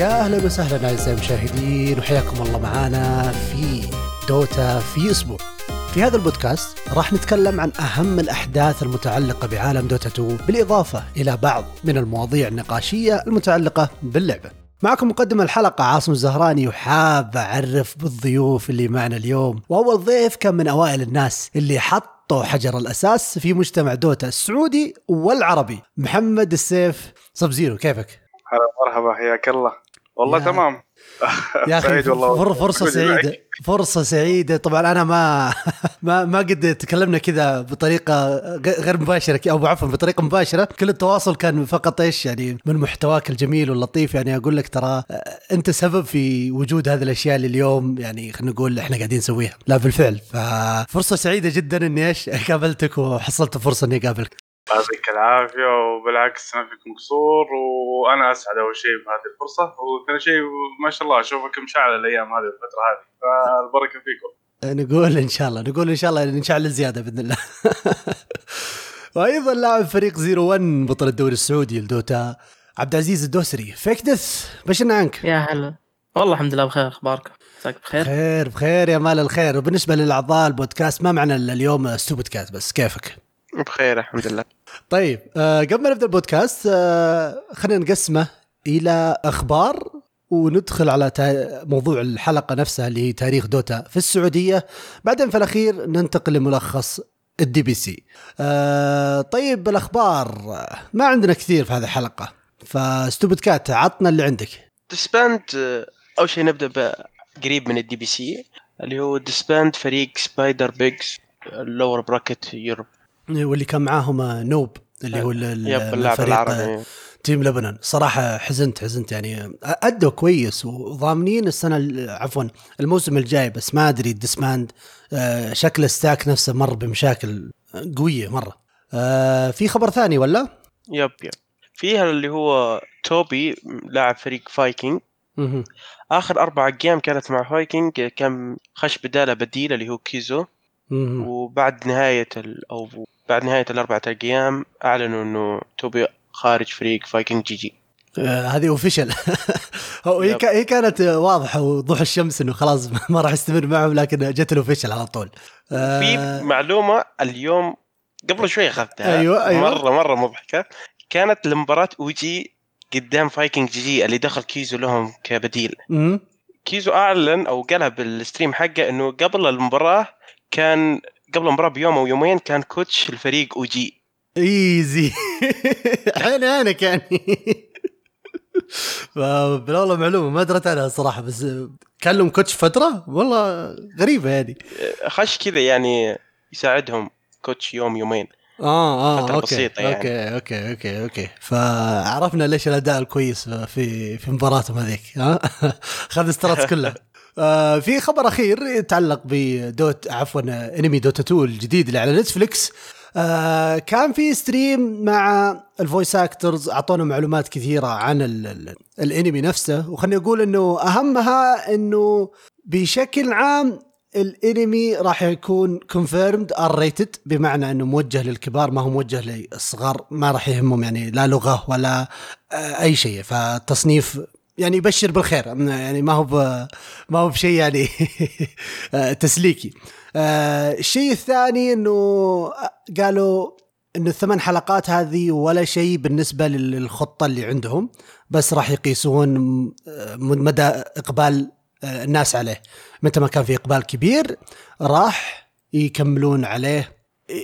يا أهلا وسهلا أعزائي المشاهدين وحياكم الله معانا في Dota في أسبوع. في هذا البودكاست راح نتكلم عن أهم الأحداث المتعلقة بعالم Dota 2 بالإضافة إلى بعض من المواضيع النقاشية المتعلقة باللعبة. معكم مقدم الحلقة عاصم الزهراني وحاب أعرف بالضيوف اللي معنا اليوم وأول ضيف كان من أوائل الناس اللي حطوا حجر الأساس في مجتمع Dota السعودي والعربي محمد السيف Sub-Zero كيفك؟ هلا مرحبا حياك الله والله يا- تمام. يا أخي سعيد والله. فر فرصة. سعيدة فرصة سعيدة. طبعا أنا ما ما ما قد تكلمنا كذا بطريقة غير مباشرة أو عفوا بطريقة مباشرة. كل التواصل كان فقط إيش يعني من محتواك الجميل واللطيف. يعني أقول لك ترى أنت سبب في وجود هذه الأشياء اللي اليوم يعني خلينا نقول إحنا قاعدين نسويها. لا بالفعل. ففرصه سعيدة جدا إني إيش قابلتك وحصلت فرصة إني أقابلك. يعطيك العافية وبالعكس ما فيك مقصور وأنا أسعد أول شيء بهذه الفرصة وثاني شيء ما شاء الله أشوفك مشعل الأيام هذه الفترة هذه. فالبركة فيكم. نقول إن شاء الله نقول إن شاء الله نشعل زيادة بإذن الله. وأيضا لاعب فريق 01 بطل الدوري السعودي لدوتا عبد العزيز الدوسري. فيك دث بشرنا عنك؟ يا هلا. والله الحمد لله بخير اخباركم مساك بخير؟ بخير بخير يا مال الخير. وبالنسبة للأعضاء البودكاست ما معنا اليوم ستوبد كات بس؟ كيفك؟ بخير الحمد لله. طيب آه قبل ما نبدأ البودكاست آه خلينا نقسمه إلى أخبار وندخل على تا- موضوع الحلقة نفسها اللي هي تاريخ Dota في السعودية. بعدين في الأخير ننتقل لملخص ال DPC. آه طيب الأخبار. ما عندنا كثير في هذه الحلقة ف Stupid Cat عطنا اللي عندك. disband أول شيء نبدأ قريب من ال DPC اللي هو disband فريق Spider Pigs ال lower bracket Europe واللي كان معاهم نوب اللي هو الفريق، العربي team لبنان صراحة حزنت حزنت يعني أدوا كويس وضامنين السنة ال- عفوا الموسم الجاي بس ما أدري ال disband آه، شكل ال stack نفسه مر بمشاكل قوية مرة آه، في خبر ثاني ولا؟ yep yep فيها اللي هو توبي لاعب فريق فايكنج. آخر أربع أيام كانت مع فايكنج كان خش بدالة بديل اللي هو كيزو. وبعد نهاية. أو بعد نهاية الأربعة أيام أعلنوا إنه توبي خارج فريق Viking gg هذه official هي هي كانت واضحة وضوح الشمس إنه خلاص ما راح يستمر معهم لكن جت ال official على طول. آه، في معلومة اليوم قبل شوي أخذتها. أيوة، أيوة. مرة مرة مضحكة. كانت لمباراه OG قدام Viking gg اللي دخل كيزو لهم كبديل. كيزو أعلن أو قالها بال stream حقه إنه قبل المباراة كان قبل المباراة بيوم أو يومين كان كوتش الفريق اوجي easy. عيني عينك يعني والله معلومة ما دريت عنها صراحة بس كان لهم coach فترة؟ والله غريبة يعني خش كذا يعني يساعدهم coach يوم يومين. آه آه فترة okay بسيطة يعني. okay okay okay okay. فعرفنا ليش الأداء الكويس في في مباراتهم هذيك ها؟ خذ ال strats كلها. آه في خبر أخير يتعلق بدوت عفوا انمي دوتا 2 الجديد اللي على نتفلكس آه كان في stream مع ال voice actors أعطونا معلومات كثيرة عن ال ال الانمي نفسه. وخلني أقول إنه أهمها إنه بشكل عام الانمي راح يكون confirmed R rated بمعنى إنه موجه للكبار ما هو موجه للصغار ما راح يهمهم يعني لا لغة ولا آه، أي شيء. فالتصنيف يعني يبشر بالخير. يعني ما هو ما هو بشيء يعني آه، تسليكي. آه، الشيء الثاني إنه قالوا إنه الثمان حلقات هذه ولا شيء بالنسبة للخطة اللي عندهم بس راح يقيسون آه، مدى إقبال آه، الناس عليه. متى ما كان في إقبال كبير راح يكملون عليه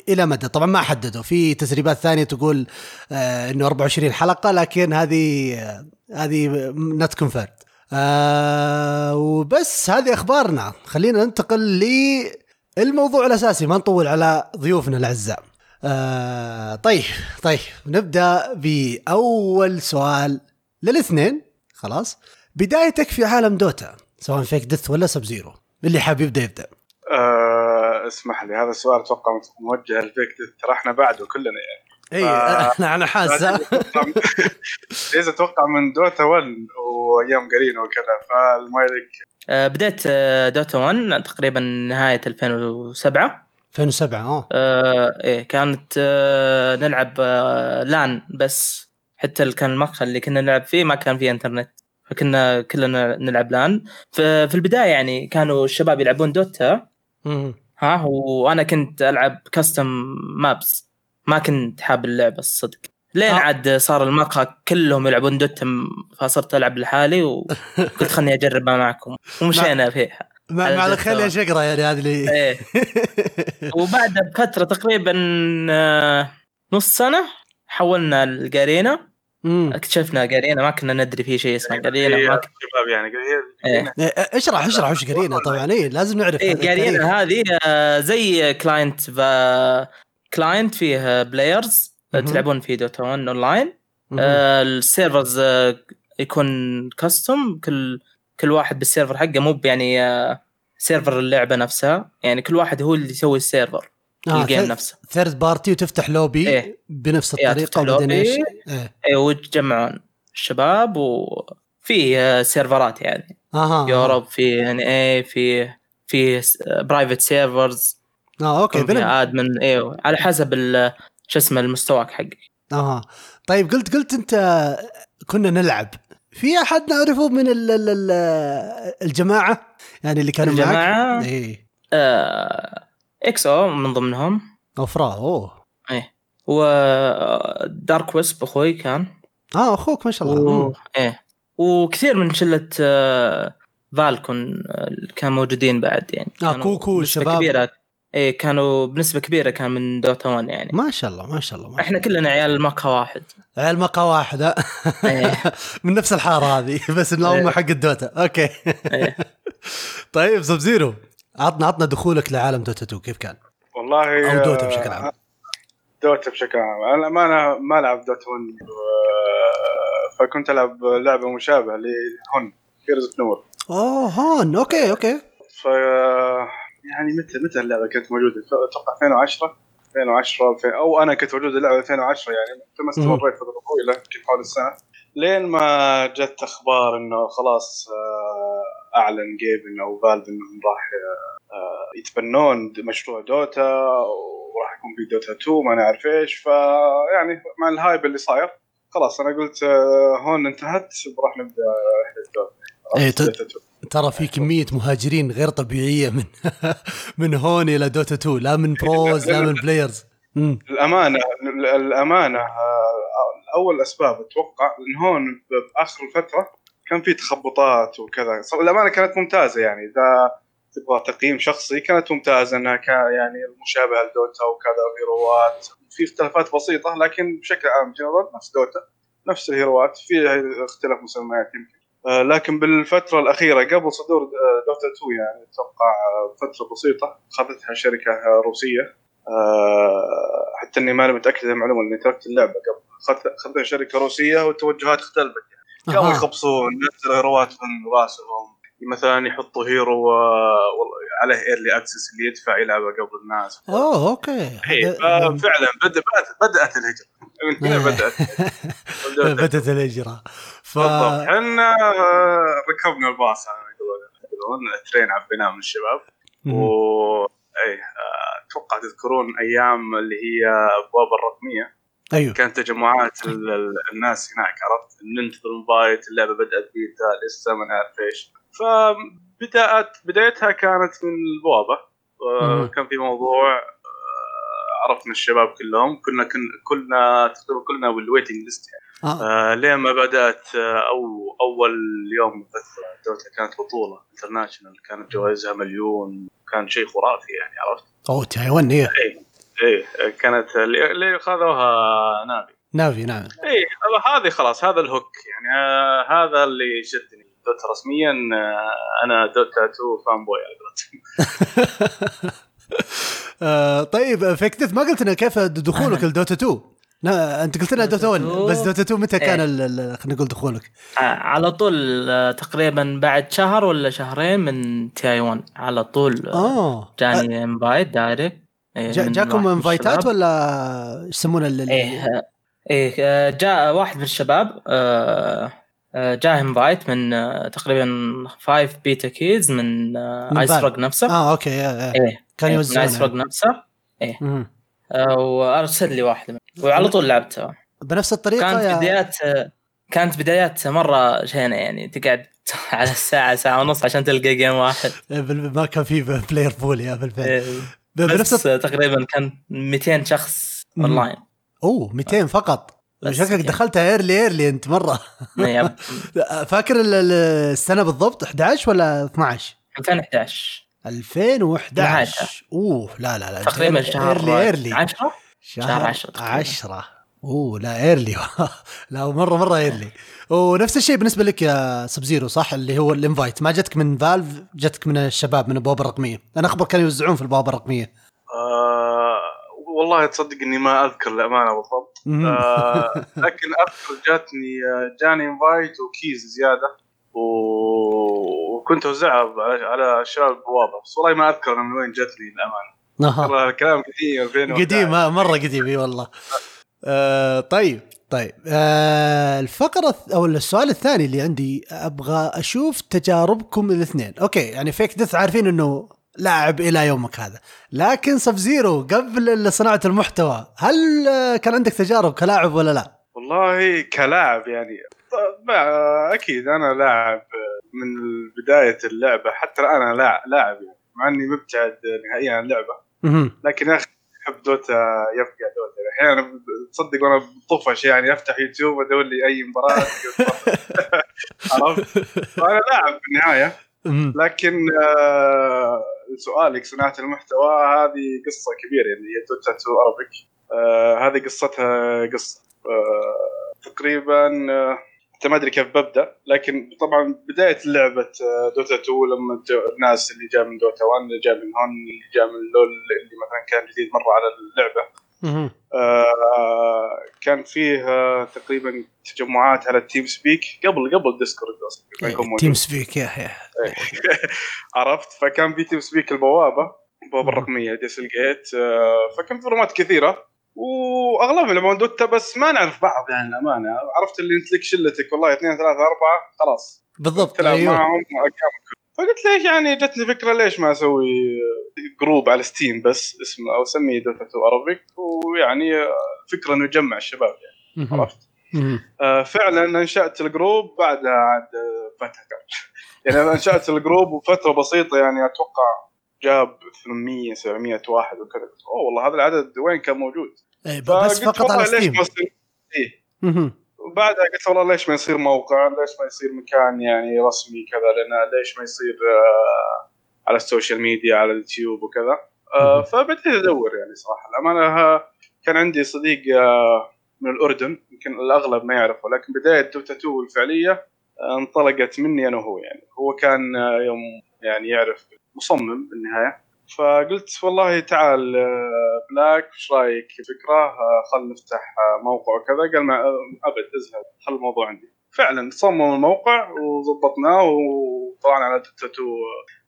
إلى مدى. طبعا ما حددوا. في تسريبات ثانية تقول آه إنه 24 حلقة لكن هذه آه هذه not confirmed آه وبس هذه أخبارنا. خلينا ننتقل للموضوع الأساسي. ما نطول على ضيوفنا الأعزاء. آه طيب طيب نبدأ بأول سؤال للاثنين. خلاص. بدايتك في عالم دوتا سواء Fake Death ولا Sub Zero اللي حاب يبدأ يبدأ. آه اسمح لي هذا السؤال أتوقع موجه ل Fake ترى إحنا بعده كلنا يعني. اي أنا أنا حاسس ليز أتوقع من دوتا 1 وأيام جارينا وكذا فالمايك آه، بديت آه، دوتا 1 تقريبا نهاية 2007 2007 آه. آه، إيه كانت آه، نلعب آه، لأن بس. حتى اللي كان المقهى اللي كنا نلعب فيه ما كان فيه إنترنت فكنا كلنا نلعب لأن ف- في البداية يعني كانوا الشباب يلعبون دوتا. ها وأنا كنت ألعب كاستم مابس ما كنت حاب اللعبه الصدق لين آه. عاد صار المقهى كلهم يلعبون دوتا م- فصرت ألعب لحالي وقلت خلني أجربها معكم ومشينا فيها مع, مع الخيل يا شقرة يعني هذه اللي إيه وبعدها بفترة تقريبا آه، نص سنة حولنا الجارينا مم. اكتشفنا جارينا ما كنا ندري في شيء اسمه جارينا هي ما ك... شباب يعني إيه. إيه، اشرح اشرح وش جارينا طبعا اي لازم نعرف إيه التاريخ. جارينا هذه آه، زي client ف... client فيه players. تلعبون في دوتا 1 اونلاين. آه، ال servers آه، يكون custom كل كل واحد بال server حقه مو يعني آه، server اللعبة نفسها يعني كل واحد هو اللي يسوي ال server آه، ال game نفسه third party وتفتح لوبي إيه. بنفس إيه، الطريقة وبعدين. إيش؟ إيه إيه وتجمعون الشباب وفي آه، server ات يعني أها Europe في NA في في private servers آه okay بنب... فيها admin أيوه على حسب شو اسمه المستواك حقك. أها. طيب قلت قلت أنت كنا نلعب. في أحد نعرفه من ال ال ال الجماعة؟ يعني اللي كانوا معك؟ الجماعة؟ إيه. آه إكس أو من ضمنهم. أوفرا أوه. ودارك ويسب أخوي كان. آه أخوك ما شاء الله. و... إيه. وكثير من شلة آه فالكون آه، كانوا موجودين بعد يعني آه، كانوا كوكو الشباب. إيه كانوا بنسبة كبيرة كان من دوتا 1 يعني ما شاء الله ما شاء الله ما شاء إحنا كلنا عيال المقهى واحد الله. عيال مقهى واحد ها؟ إيه. من نفس الحارة هذه بس إنه هم إيه. حق الدوتا okay إيه. طيب Sub Zero عطنا عطنا دخولك لعالم دوتا 2 كيف كان؟ والله أو دوتا آه، بشكل عام دوتا بشكل عام أنا ما أنا ما العب دوتا 1 آه، فكنت ألعب لعبة مشابهة ل HoN Heroes of Newerth أوه HoN okay okay ف يعني متى متى اللعبة كانت موجودة؟ أتوقع 2010 2010 2000 أو أنا كنت موجود اللعبة 2010 يعني ما استمريت فترة طويلة يمكن حول السنة. لين ما جت أخبار إنه خلاص آه، أعلن Gaben أو Valve إنهم راح آه، يتبنون مشروع دوتا وراح يكون في دوتا 2 ما نعرف إيش. فيعني مع ال hype اللي صاير خلاص أنا قلت آه، HoN انتهت راح نبدأ رحله دوتا ت- دوتا 2 ترى في كمية مهاجرين غير طبيعية من من HoN إلى دوتا 2 لا من pros لا من players الأمانة آه، أول أسباب أتوقع إن HoN بآخر الفترة كان في تخبطات وكذا. الأمانة كانت ممتازة يعني إذا تبغى تقييم شخصي كانت ممتازة إنها كان يعني مشابهه لدوتا وكذا و hero ات. في اختلافات بسيطة لكن بشكل عام جنرال نفس دوتا نفس ال hero ات. في اختلاف مسميات يمكن. لكن بالفترة الأخيرة قبل صدور آه، دوتا 2 يعني أتوقع آه، فترة بسيطة اخذتها شركة آه، روسية. آه، حتى إني ماني متأكد من المعلومة إني تركت اللعبة قبل. اخذت اخذتها شركة روسية والتوجهات اختلفت يعني. كانوا يخبصون نفس ال hero ات من رأسهم. مثلا يحطوا hero عليه early access اللي يدفع يلعبه قبل الناس. أوه okay. إيه، ففعلا بدأ بدات الهجرة. من هنا بدأت. بدت الهجرة. ف إحنا آه، ركبنا الباص يقولون يقولون ترين عبيناه من الشباب. و اي آه، أتوقع تذكرون أيام اللي هي أبواب الرقمية. أيوه. كانت تجمعات ال- ال- الناس هناك عرفت؟ ننتظر انفايت اللعبة بدأت بيتا لسه ما نعرف إيش. فبدايات بدايتها كانت من البوابة. آه، كان في موضوع آه، عرفنا الشباب كلهم كنا كن كلنا تقريبا كلنا بال waiting list آه. آه لين ما بدأت آه أو أول يوم دوتا كانت بطولة International كانت جوائزها مليون كان شيء خرافي يعني عرفت؟ أوه تايوان إيه إيه كانت اللي خذوها Na'Vi Na'Vi نعم إيه هذه خلاص هذا ال hook يعني آه هذا اللي شدني دوتا رسميا آه أنا دوتا 2 fanboy على قولتهم. آه، طيب فكتت ما قلت لنا كيف دخولك لدوتا 2 لا أنت قلت لنا دوتا 1 دوتا 2. بس دوتا 2 متى كان إيه. ال- ال- خلينا نقول دخولك؟ آه، على طول تقريبا بعد شهر ولا شهرين من TI 1 على طول آه جاني invite direct جاكم invite ات. ولا إيش يسمونه إيه إيه جاء واحد من الشباب آه، جاه invite من آه، تقريبا five beta keys من آه، Ice Valve. Frog نفسه. آه أوكي آه، آه. إيه كان إيه، من IceFrog نفسه. مم. آه، وأرسل لي واحدة. وعلى طول لعبتها. بنفس الطريقة كانت يا بدايات آه، كانت بدايات مرة شينة يعني. تقعد على الساعة ساعة ونص عشان تلقى game واحد. بال- ما كان في player pool yeah بالفعل. إيه، ب- بنفس بس تقريبا كان 200 شخص. اونلاين أوه 200 فقط. بس شكلك يعني. دخلتها early early انت مرة. yep. فاكر ال- ال- السنة بالضبط؟ 11 ولا 12 2011 2011 أوه لا لا لا تقريبا شهر early early 10 شهر 10 تقريباً. 10 أوه لا early لا مرة مرة ايرلي ونفس الشيء بالنسبة لك يا Sub Zero صح؟ اللي هو ال invite ما جتك من Valve جتك من الشباب من البوابة الرقمية. أنا أخبر كانوا يوزعون في البوابة الرقمية. آه والله تصدق إني ما أذكر الأمانة بالضبط. لكن اذكر جاتني آه، جاني invite و keys زيادة و- وكنت أوزعها على- شباب البوابه بس والله ما أذكر من وين جتني الأمانة. أها. ترى الكلام قديم 2011 قديم آه، مرة قديم إي والله. آه طيب طيب. آه الفقرة الث- أو السؤال الثاني اللي عندي أبغى أشوف تجاربكم الاثنين. أوكي يعني Fake Death عارفين إنه لاعب إلى يومك هذا لكن Sub Zero قبل صناعة المحتوى هل آه، كان عندك تجارب كلاعب ولا لا والله كلاعب يعني ما- أكيد أنا لاعب من بداية اللعبة حتى أنا لاعب يعني مع إني مبتعد نهائيا عن اللعبة. لكن يا أخي أحب Dota يبقى Dota أحيانا تصدق وأنا بطفش يعني أفتح يوتيوب ادور لي أي مباراة عرفت؟ فأنا لاعب في النهاية. لكن آه، سؤالك صناعة المحتوى هذه قصة كبيرة اللي هي دوتا 2 أرابيك آه، هذه قصتها قصه آه، تقريبا آه، حتى ما أدري كيف ببدأ لكن طبعا بداية لعبة آه، دوتا 2 لما الناس اللي جاء من دوتا 1 اللي جاء من هون اللي جاء من لول اللي مثلا كان جديد مرة على اللعبة. آه، كان فيه آه، تقريبا تجمعات على ال TeamSpeak قبل قبل Discord أصلا. TeamSpeak yeah yeah. عرفت؟ فكان في TeamSpeak البوابة البوابه الرقميه Digital Gate آه، فكان في رومات كثيرة. واغلبها لما Dota بس ما نعرف بعض يعني الامانه عرفت اللي انت لك شلتك والله اثنين ثلاثة أربعة خلاص. بالضبط تلعب أيوه. معهم. فقلت ليش يعني جتني فكرة ليش ما أسوي group على Steam بس اسمه أو أسميه Dota 2 Arabic ويعني فكرة إنه يجمع الشباب يعني. عرفت. آه، فعلا أنشأت ال group بعدها عاد فتره يعني أنشأت ال group وفترة بسيطة يعني أتوقع جاب 800 700 واحد وكذا أوه والله هذا العدد وين كان موجود؟ إيه، بس فقط على Steam. وبعدها قلت والله ليش ما يصير موقع؟ ليش ما يصير مكان يعني رسمي كذا؟ لنا ليش ما يصير آه على ال social media على اليوتيوب وكذا. آه. فبديت أدور يعني صراحة. الأمانة آه، كان عندي صديق آه من الأردن يمكن الأغلب ما يعرفه لكن بداية دوتا 2 الفعلية آه، انطلقت مني أنا وهو يعني. هو كان آه، يوم يعني يعرف مصمم بالنهاية. فقلت والله تعال آه، بلاك إيش رأيك؟ فكرة آه، خل نفتح آه، موقع وكذا. قال ما أبد ازهد خل الموضوع عندي. فعلا صمم الموقع وظبطناه وطلعنا على 2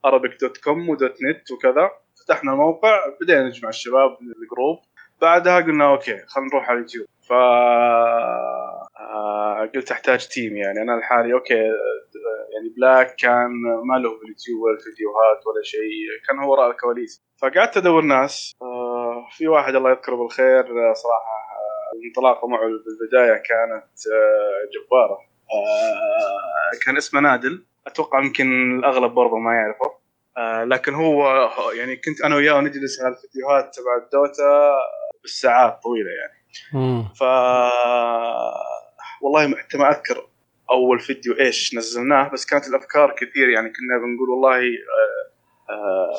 Arabic dot com و dot net وكذا. فتحنا الموقع بدينا نجمع الشباب ال group. بعدها قلنا أوكي خلينا نروح على اليوتيوب. ف آه، قلت أحتاج team يعني. أنا لحالي أوكي آه، يعني Black كان ما له باليوتيوب ولا فيديوهات ولا شيء كان هو وراء الكواليس. فقعدت أدور ناس آه، في واحد الله يذكره بالخير آه، صراحة آه، الانطلاقه معه بالبداية كانت آه، جبارة. كان اسمه نادل. أتوقع يمكن الأغلب برضه ما يعرفه. لكن هو يعني كنت أنا وياه نجلس على الفيديوهات تبع الدوتا بالساعات طويلة يعني. ف والله حتى ما اذكر أول فيديو إيش نزلناه بس كانت الأفكار كثير يعني كنا بنقول والله آه آه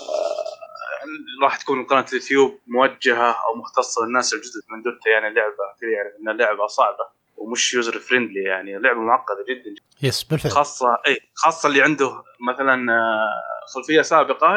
راح تكون قناة اليوتيوب موجهة أو مختصة للناس الجدد من دوتا يعني اللعبه كثير يعني ان صعبة. ومش user friendly يعني لعبة معقدة جدا. yes بالفعل خاصة اي خاصة اللي عنده مثلا آه، خلفية سابقة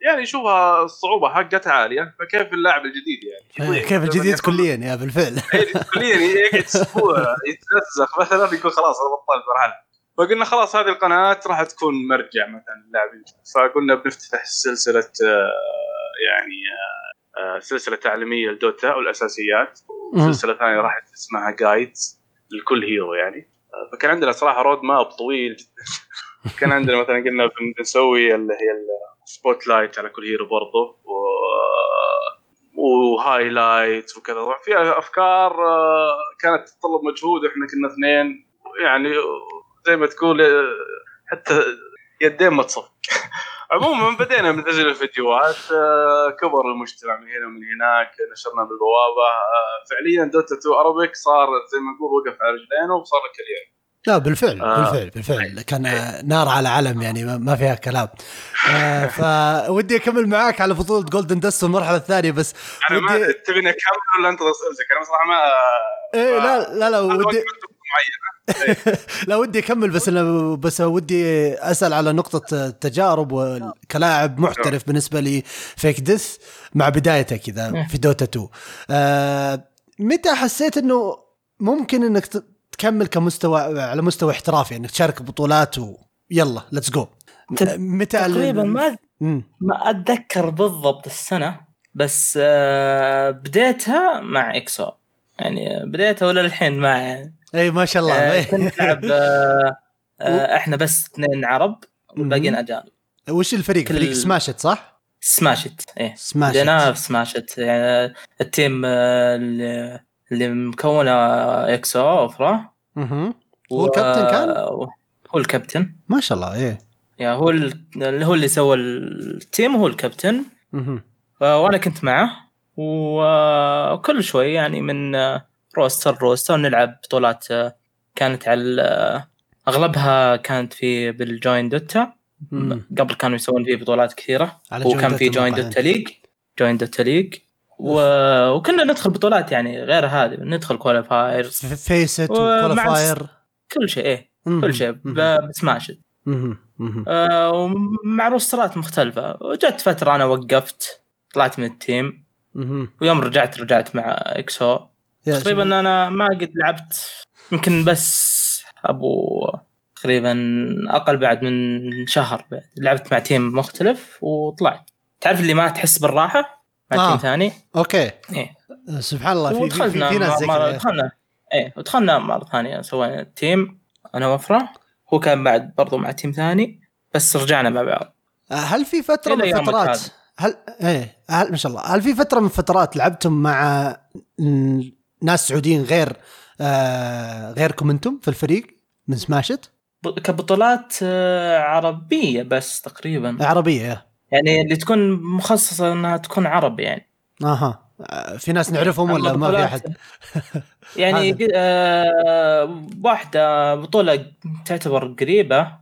يعني يشوفها الصعوبه حقتها عالية فكيف اللاعب الجديد يعني؟ إيه، كيف الجديد كليا yeah بالفعل كليا يقعد أسبوع يتنسخ مثلا يقول خلاص أنا بطلت مرحلة. فقلنا خلاص هذه القناة راح تكون مرجع مثلا للاعبين. فقلنا بنفتح سلسلة آه، يعني آه، آه، سلسلة تعليمية ل Dota والأساسيات. مم. وسلسله ثانية راح اسمها guides لكل hero يعني. آه، فكان عندنا صراحة roadmap طويل. جدا كان عندنا مثلا قلنا بن- بنسوي اللي هي ال spotlight على كل hero برضه و و highlight وكذا. فيها أفكار آه، كانت تتطلب مجهود إحنا كنا اثنين. ويعني زي ما تقول آه، حتى يدين ما تصف. عموما بدينا ننزل الفيديوهات آه، كبر المجتمع من هنا ومن هناك نشرنا بالبوابة آه، فعليا Dota 2 Arabic صار زي ما نقول وقف على رجلينه وصار كيان لا بالفعل آه. بالفعل بالفعل. كان نار على علم يعني ما- ما فيها كلام. آه فودي أكمل معاك على بطولة Golden Dust والمرحله الثانية بس أنا ما ودي تبيني أكمل ولا أنت اسئلتك أنا صراحة ما إيه لا لا لا ودي لا ودي أكمل بس أنا بس ودي أسأل على نقطة التجارب وكلاعب محترف بالنسبة لي Fake Death مع بدايتك كذا في Dota 2 آه متى حسيت إنه ممكن إنك تكمل كمستوى على مستوى احترافي إنك تشارك بطولات ويلا let's go متى تقريبا ما. ما أتذكر بالضبط السنة بس آه، بديتها مع إكسو. يعني بديتها ولا الحين مع يعني. اي ما شاء الله. آه، العب آه، آه، إحنا بس اثنين عرب والباقيين أجانب. وش الفريق؟ كل- فريق Smashed صح؟ Smashed إيه. Smashed بديناها في Smashed يعني ال team آه، اللي اللي مكونه اكسو أوفرا. مهم. هو الكابتن كان؟ هو الكابتن. ما شاء الله إيه. يعني هو ال- اللي هو اللي سوى ال team هو الكابتن. آه، وأنا كنت معه. وكل شوي يعني من آه، roster roster نلعب بطولات آه، كانت على آه، أغلبها كانت في بال joinDOTA. قبل كانوا يسوون فيه بطولات كثيرة. على وكان في joinDOTA League joinDOTA League و... وكنا ندخل بطولات يعني غير هذه ندخل qualifier فيست و qualifier كل شيء إيه كل شيء ب- بسماشت مهم. مهم. آه، ومع روسترات مختلفة. وجت فترة أنا وقفت طلعت من ال team. ويوم رجعت رجعت مع إكسو. يا تقريبا أنا ما قد لعبت يمكن بس أبو تقريبا أقل بعد من شهر بعد. لعبت مع team مختلف وطلعت. تعرف اللي ما تحس بالراحة؟ مع آه. team ثاني؟ okay. إيه. سبحان الله في في, ناس زي كذا. دخلنا. إيه ودخلنا مرة ثانية سوينا team أنا وفره هو كان بعد برضو مع team ثاني بس رجعنا مع بعض. هل في فترة من فترات. هل إيه هل ما شاء الله. هل في فترة من فترات لعبتم مع ناس سعوديين غير آه غيركم أنتم في الفريق من سماشت كبطولات آه، عربية بس تقريبا. عربية يعني اللي تكون مخصصة إنها تكون عرب يعني. أها. آه، في ناس نعرفهم ولا ما في أحد؟ يعني آه واحدة بطولة تعتبر قريبة.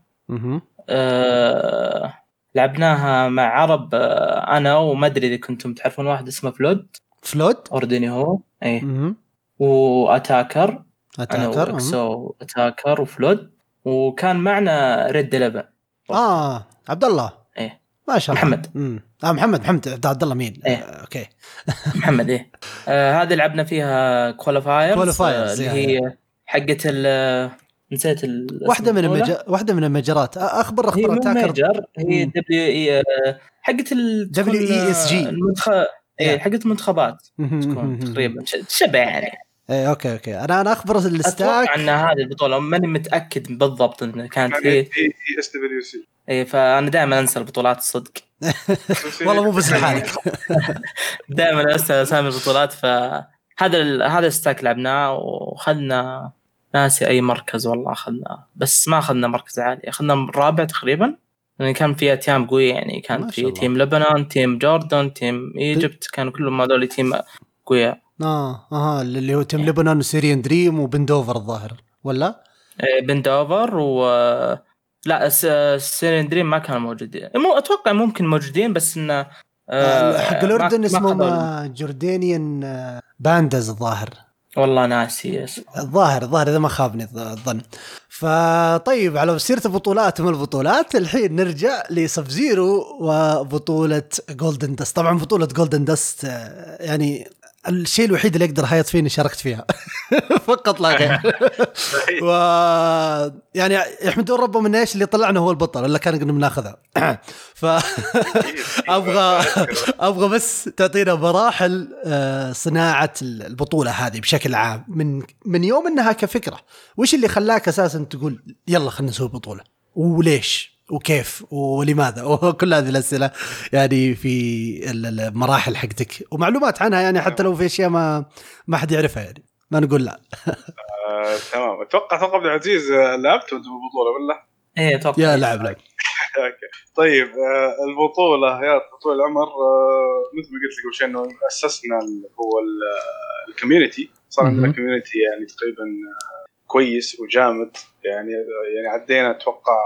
آه لعبناها مع عرب آه أنا وما أدري إذا كنتم تعرفون واحد اسمه فلود. فلود؟ اردني هو. اي. وأتاكر أتاكر. واكسو أتاكر وفلود وكان معنا ريد 11 آه عبد الله إيه. ما شاء الله محمد. مم. آه محمد محمد عبد الله مين إيه. آه okay محمد إيه آه هذه لعبنا فيها qualifiers، اللي يعني. هي حقت ال نسيت اسم من البطولة. المج... واحدة من المجرات آه، أخبر هي اخبر أتاكر major هي. WE حقت ال تكون، WESG. آه، المنتخ... إيه حقت المنتخبات تكون تقريبا ش- شبه يعني إيه okay okay. أنا أنا أخبر ال stack. أتوقع إن هذه البطولة ماني متأكد بالضبط انها كانت يعني هي. ESWC. إيه فأنا دائما أنسى البطولات الصدق والله مو بس لحالك. دائما أنسى أسامي البطولات فهذا ال... هذا ال stack لعبناه واخذنا ناسي أي مركز والله اخذنا بس ما اخذنا مركز عالي. اخذنا الرابع تقريبا. لأن كان فيها تيام قوية يعني كان في. team لبنان team Jordan team Egypt كانوا كلهم هذول team قوية. آه آه اللي هو team Lebanon و Syrian Dream وبندوفر الظاهر ولا؟ إيه، بندوفر و لا س- Syrian Dream ما كانوا موجودين. مو أتوقع ممكن موجودين بس إنه آه حق الأردن آه، Jordanian آه، Pandas الظاهر. والله ناسي اسمه. الظاهر الظاهر إذا ما خابني الظ- الظن. فطيب على سيرة البطولات وما البطولات؟ الحين نرجع ل Sub Zero وبطولة Golden Dust طبعا بطولة Golden Dust يعني الشيء الوحيد اللي أقدر هايط فيه إني شاركت فيها. فقط لا غير. و يعني يحمدون ربهم من إيش اللي طلعنا هو البطل الا كان قلنا بناخذها. ف أبغى أبغى بس تعطينا مراحل آه، صناعة البطولة هذه بشكل عام. من من يوم إنها كفكرة وش اللي خلاك أساسا تقول يلا خلينا نسوي بطولة؟ وليش؟ وكيف ولماذا؟ وكل هذه الأسئلة يعني في ال- المراحل حقتك. ومعلومات عنها يعني حتى لو في أشياء ما ما حد يعرفها يعني. ما نقول لا. آه، تمام. أتوقع أتوقع عبد العزيز آه، لعبت انت بالبطوله ولا؟ إيه أتوقع. يا لعب لعب. أوكي. طيب آه، البطولة يا طول العمر آه، مثل ما قلت لك قبل شوي إنه أسسنا هو ال- ال community صار عندنا. community يعني تقريبا كويس وجامد. يعني يعني عدينا أتوقع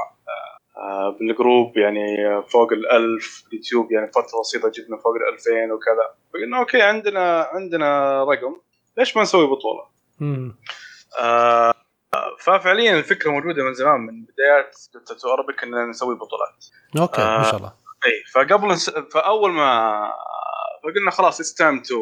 بال group يعني آه، فوق الألف يوتيوب يعني فترة بسيطة جبنا فوق الألفين وكذا فقلنا okay عندنا عندنا رقم ليش ما نسوي بطولة؟ مم. آه ففعليا الفكرة موجودة من زمان من بدايات تو أربك ان نسوي بطولات okay ما آه. شاء الله إي فقبل نس... فأول ما فقلنا خلاص it's time to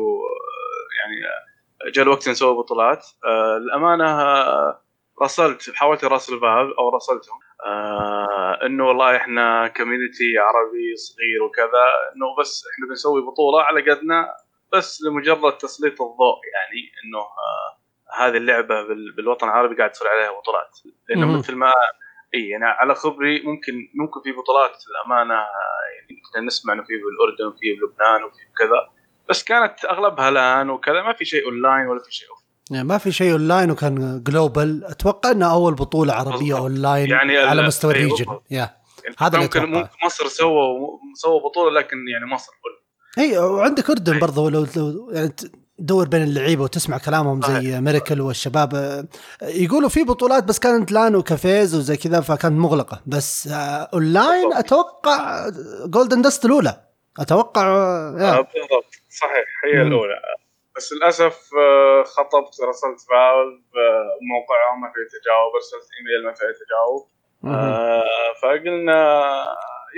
يعني آه، جاء الوقت نسوي بطولات آه الامانه آه، راسلت حاولت أراسل Valve أو راسلتهم آه إنه والله إحنا community عربي صغير وكذا إنه بس إحنا بنسوي بطولة على قدنا بس لمجرد تسليط الضوء يعني إنه آه هذه اللعبة بال- بالوطن العربي قاعد تصير عليها بطولات لأنه. مثل ما إي يعني على خبري ممكن ممكن في بطولات الامانه يعني كنا نسمع إنه في بالأردن وفي بلبنان وفي كذا بس كانت أغلبها LAN وكذا ما في شيء اونلاين ولا في شيء off. يعني ما في شيء اونلاين وكان global أتوقع إنه أول بطولة عربية. اونلاين يعني على مستوى ال region. يا يعني هذا ممكن مصر سووا سووا بطولة لكن يعني مصر إي وعندك أردن أي. برضو لو لو يعني تدور بين اللعيبة وتسمع كلامهم زي ميركل والشباب آه، يقولوا في بطولات بس كانت LAN و cafes وزي كذا فكانت مغلقة بس آه، اونلاين بالضبط. أتوقع Golden Dust الأولى أتوقع آه، آه،. بالضبط صحيح هي. الأولى بس للأسف آه، خاطبت رسلت Valve آه، موقعهم ما في تجاوب ارسلت إيميل ما في تجاوب. آه، فقلنا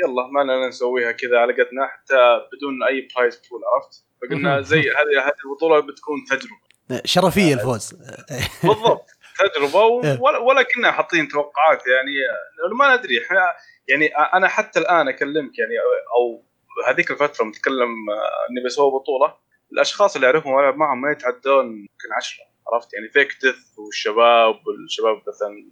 يلا ما لنا نسويها كذا على قدنا حتى بدون أي prize pool عرفت؟ فقلنا. زي هذه هذه البطولة بتكون تجربة. شرفية الفوز. بالضبط. تجربة إيه. ولا, ولا كنا حاطين توقعات يعني ما ندري. يعني أنا حتى الآن أكلمك يعني أو هذيك الفترة متكلم آه، إني بسوي بطولة. الأشخاص اللي أعرفهم والعب معهم ما يتعدون يمكن عشرة عرفت يعني فيك ديث والشباب والشباب مثلا.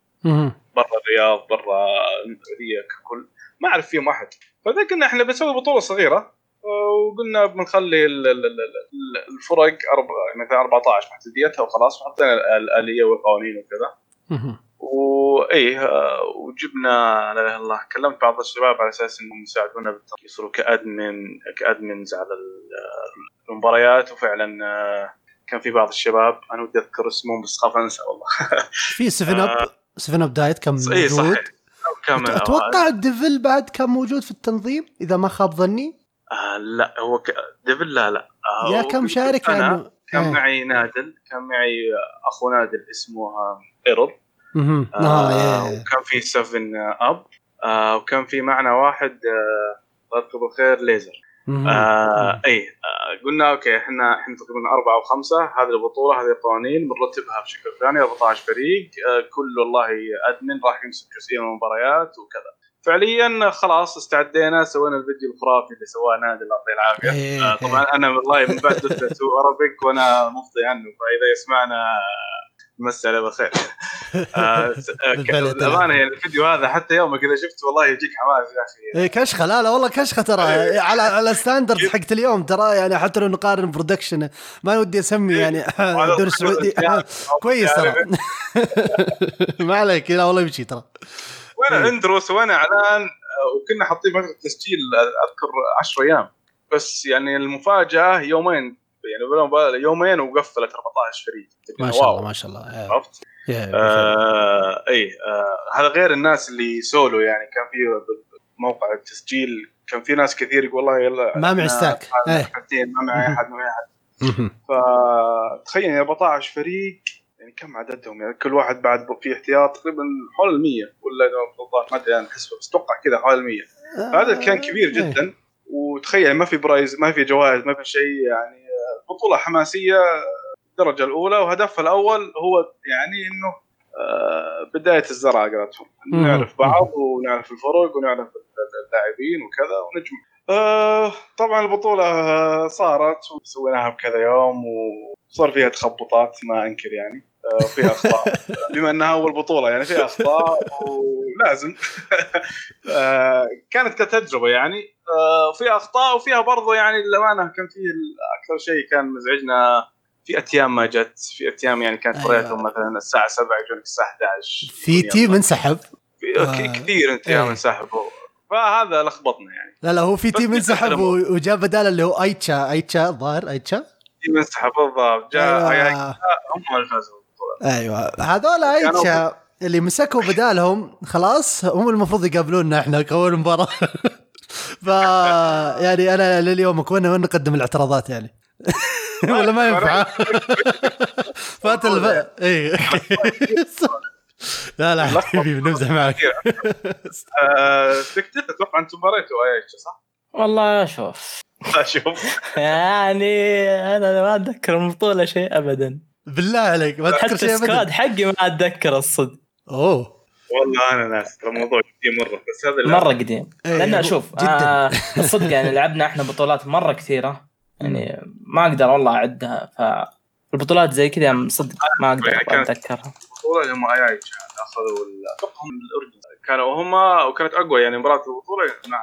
برا الرياض برا السعودية ككل ما أعرف فيهم أحد فذا كنا إحنا بنسوي بطولة صغيرة وقلنا بنخلي ال- ال- ال- ال- الفرق أربع- مثلا 14 محدوديتها وخلاص وحطينا الآلية والقوانين وكذا. وايه آه، وجبنا لا إله إلا الله كلمت بعض الشباب على أساس إنهم يساعدونا يصيروا ك admin ك admins على ال- آه، المباريات وفعلا آه، كان في بعض الشباب أنا ودي أذكر اسمهم بس خاف أنسى والله. في 7 Up 7 Up دايت كان صحيح. موجود. كم أتوقع الديفل بعد كان موجود في التنظيم إذا ما خاب ظني. آه لا هو ك... ديفل لا لا. آه يا كم شارك أنا يعني؟ كان إيه. معي نادل كان معي أخو نادل اسمه آه، مهم. آه يا- وكان في 7 Up. آه وكان في معنا واحد آه الله يذكره بالخير ليزر. آه إي آه قلنا okay إحنا إحنا تقريبا أربعة أو خمسة هذه البطولة هذه القوانين بنرتبها بشكل فلاني 14 فريق آه كل والله admin راح يمسك جزئيه من المباريات وكذا. فعليا خلاص استعدينا سوينا الفيديو الخرافي اللي سواه نادي الله يعطيه العافية. إيه، آه، طبعا أنا والله من بعد Dota 2 Arabic وأنا مفضي عنه فإذا يسمعنا مسي عليه بالخير. آه، آه، الامانه يعني الفيديو هذا حتى يومك إذا شفته والله يجيك حماس يا أخي. إيه كشخة. لا لا والله كشخة ترى. إيه. على على standard حقت اليوم ترى يعني حتى لو نقارن production ما ودي أسمي يعني وعلى الدوري السعودي يعني كويس ترى. يعني. ما عليك. لا والله يمشي ترى. وأنا إيه. اندرو سوينا إعلان آه، وكنا حاطين فتره تسجيل أذكر 10 أيام. بس يعني المفاجأة يومين يعني بلا مبالغة يومين وقفلت 14 فريق ما شاء الله. ما شاء الله. عرفت؟ آه إي آه هذا غير الناس اللي سولو يعني كان في موقع التسجيل كان في ناس كثير يقول والله يلا ما معي stack. إيه. ما معي أحد ما معي أحد. فتخيل يعني 14 فريق يعني كم عددهم يعني كل واحد بعد في احتياط تقريبا حول ال 100 ولا ما أدري أنا الحسبه بس أتوقع كذا حول ال 100 فعدد كان كبير إيه. جدا وتخيل ما في برايز ما في جوائز ما في شيء يعني بطولة حماسية الدرجة الأولى وهدفها الأول هو يعني إنه آه، بداية الزرع قالتهم. نعرف بعض ونعرف الفرق ونعرف اللاعبين وكذا ونجمع. آه، طبعا البطولة آه، صارت وسويناها بكذا يوم وصار فيها تخبطات ما أنكر يعني. وفيها أخطاء. بما إنها أول بطولة يعني فيها أخطاء ولازم. آه، كانت كتجربة يعني. آه، فيها أخطاء وفيها برضو يعني للأمانة كان فيه أكثر شيء كان مزعجنا. في اتيام ما جت في اتيام يعني كانت أيوة. مبارياتهم مثلا الساعة 7 يجونك الساعة 11 في تيم انسحب. في آه. ك- كثير اتيام إيه. انسحبوا فهذا لخبطنا يعني. لا لا هو في team انسحب بيتكلموا. و- وجاء بداله اللي هو أيتشا. أيتشا الظاهر أيتشا؟ team انسحب بالضبط. جاء. هم اللي فازوا. أيوه. هذول ايتشا اللي مسكوا بدالهم خلاص هم المفروض يقابلونا إحنا كأول مباراة. ف يعني أنا لليوم كنا نقدم الاعتراضات يعني. ولا ما ينفع؟ فات الف... اي لا لا حبيبي بنمزح معك. آه، تكتب أتوقع أنتم مريتوا اي صح؟ والله شوف. شوف. يعني أنا ما أتذكر البطولة شيء ابدا. بالله عليك ما تذكر حتى شيء السكواد ابدا حقي ما أتذكر الصدق. أوه. والله أنا ناس ترى الموضوع قديم مرة بس هذا مرة قديم. إيه، لأن شوف جدا. آه الصدق يعني لعبنا إحنا بطولات مرة كثيرة. يعني ما أقدر والله أعدها فالبطولات زي كذا يعني صدق ما أقدر يعني كانت- أتذكرها. البطوله اللي هم اي اي أخذوا أتوقع الأردن. كانوا هم وكانت أقوى يعني مباراة البطولة مع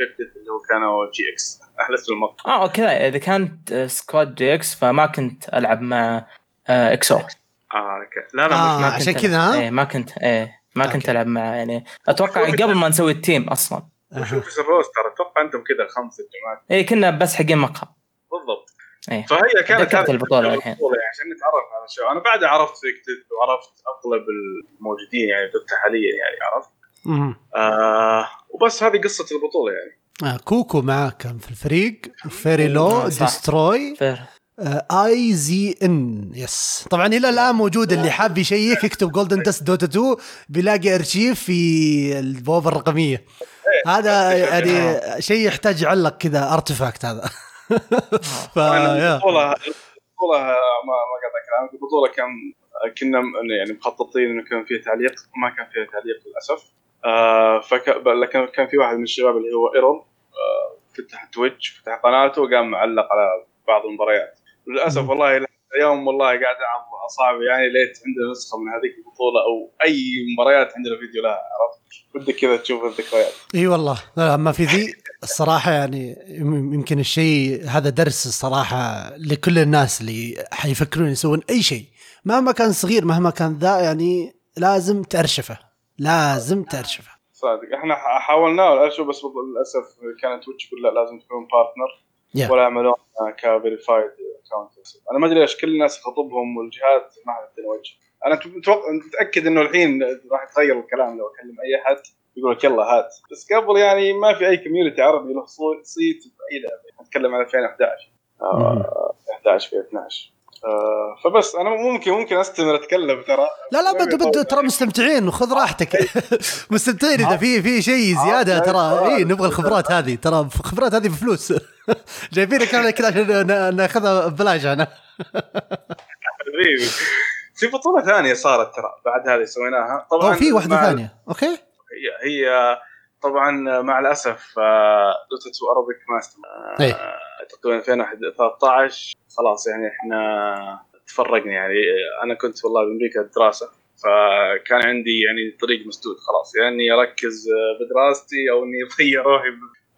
اللي هو كانوا GX أحلى اسم المقطع آه أوكي. إذا كانت squad GX فما كنت ألعب مع إكسو. آه أوكي. لا لا آه. ما عشان كنت كذا، ها؟ إيه ما كنت إيه ما كنت. ألعب مع يعني أتوقع قبل ما نسوي ال team أصلا. شوف إيش ال roster أتوقع أنتم كذا خمسه جماعات إيه كنا بس حقين مقهى. بالضبط. إيه. فهي كانت هذه البطولة الحين. يعني عشان نتعرف على الشباب أنا بعد عرفت فيكتت وعرفت أغلب الموجودين يعني حاليا يعني عرفت. آه وبس هذه قصة البطولة يعني. آه كوكو معاه كان في الفريق. فيري لو آه،. ديستروي فير اي زي ان يس طبعا إلى الآن موجود اللي حاب يشيك يكتب جولدن دست دوتا 2 بيلاقي أرشيف في البوابة الرقمية. هذا يعني شيء يحتاج يعلق كذا artifact هذا. ف يا. البطولة البطولة ما ما قاطع كلامك البطولة كان كنا يعني مخططين إنه كان فيها تعليق ما كان فيها تعليق للأسف. آه كان في واحد من الشباب اللي هو ايرون آه فتح Twitch فتح قناته وقام معلق على بعض المباريات. للأسف. والله اليوم والله قاعد أعض اصابعي يعني ليت عندنا نسخة من هذيك البطولة أو أي مباريات عندنا فيديو لها عرفت؟ ودك كذا تشوف الذكريات. إي والله. لا اما في ذي. الصراحة يعني يم- يمكن الشيء هذا درس الصراحة لكل الناس اللي حيفكرون يسوون أي شيء. مهما كان صغير مهما كان ذا يعني لازم تأرشفه. لازم تأرشفه. صادق. إحنا حاولنا والاشياء بس للأسف كانت Twitch لا لازم تكون partner Yeah. ولا يعملون ك verified account أنا ما أدري ليش كل الناس خطبهم والجهات ما حد وجه أنا متوقع متأكد إنه الحين راح يتغير الكلام لو أكلم أي أحد يقول لك يلا هات. بس قبل يعني ما في أي community عربي له صيت بأي لعبه نتكلم عن 2011 آه 11 في 12 آه فبس أنا ممكن ممكن أستمر أتكلم ترى. لا لا بدو بدو ترى مستمتعين. وخذ راحتك. مستمتعين إذا في في شيء زيادة ترى. اي نبغى الخبرات هذه. ترى الخبرات هذه بفلوس. جايبينك أنا كذا عشان نا- ناخذها ببلاش أنا حبيبي. في بطولة ثانية صارت ترى بعد هذه سويناها. طبعا في واحدة ثانية. أوكي. هي هي طبعا مع الأسف Dota 2 Arabic Master تقريبا 2013 خلاص يعني إحنا تفرقنا يعني. أنا كنت والله بامريكا دراسه فكان عندي يعني طريق مسدود خلاص. يعني اني أركز آه، بدراستي أو إني اضيع روحي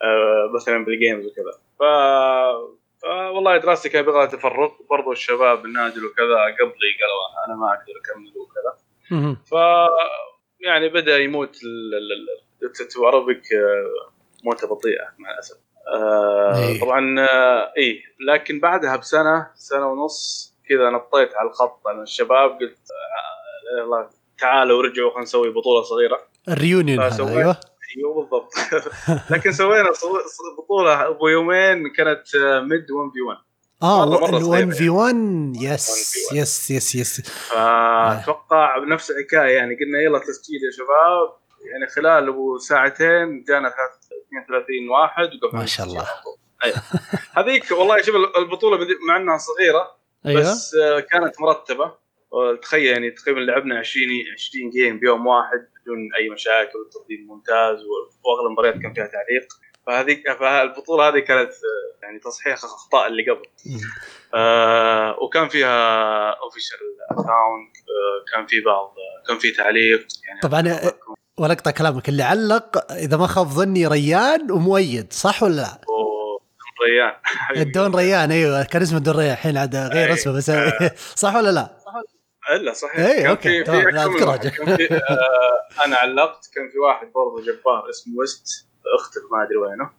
آه، مثلا بال games وكذا. ف آه، والله دراستي كان يبغى تفرغ برضو الشباب النادل وكذا قبلي قالوا أنا ما أقدر أكمل وكذا. ف يعني بدأ يموت ال Dota 2 Arabic موتة بطيئة مع الأسف. آه إيه. طبعا آه اي لكن بعدها بسنة سنة ونص كذا نطيت على الخط أنا الشباب قلت آه يلا تعالوا ورجعوا خلينا نسوي بطولة صغيرة. ال reunion أيوه. أيوه بالضبط. لكن سوينا بطولة أبو يومين كانت mid 1 في 1 آه مرة- مرة ال1 صغيرة في 1 yes 1v1. yes yes yes. فأتوقع بنفس الحكاية يعني قلنا يلا تسجيل يا شباب. يعني خلال أبو ساعتين جانا 32 واحد ما شاء الله. أيوة. هذيك والله شوف البطولة مع إنها صغيرة أيوه. بس آه، كانت مرتبة. تخيل يعني تقريبا لعبنا 20 20 جيم بيوم واحد بدون أي مشاكل والتنظيم ممتاز وأغلب المباريات كان فيها تعليق فهذيك فالبطوله هذه كانت آه، يعني تصحيح اخطاء اللي قبل. آه وكان فيها official account آه كان في بعض كان في تعليق يعني طبعا آه، ولا اقطع كلامك اللي علق إذا ما خاب ظني ريان ومؤيد صح ولا لا؟ ريان الدون ريان أيوه كان اسمه الدون ريان الحين عاد غير. اسمه بس صح ولا لا؟ إلا صحيح. إيه، كان أوكي، في- في آه، أنا علقت كان في واحد برضه جبار اسمه ويست أختك ما أدري وينه.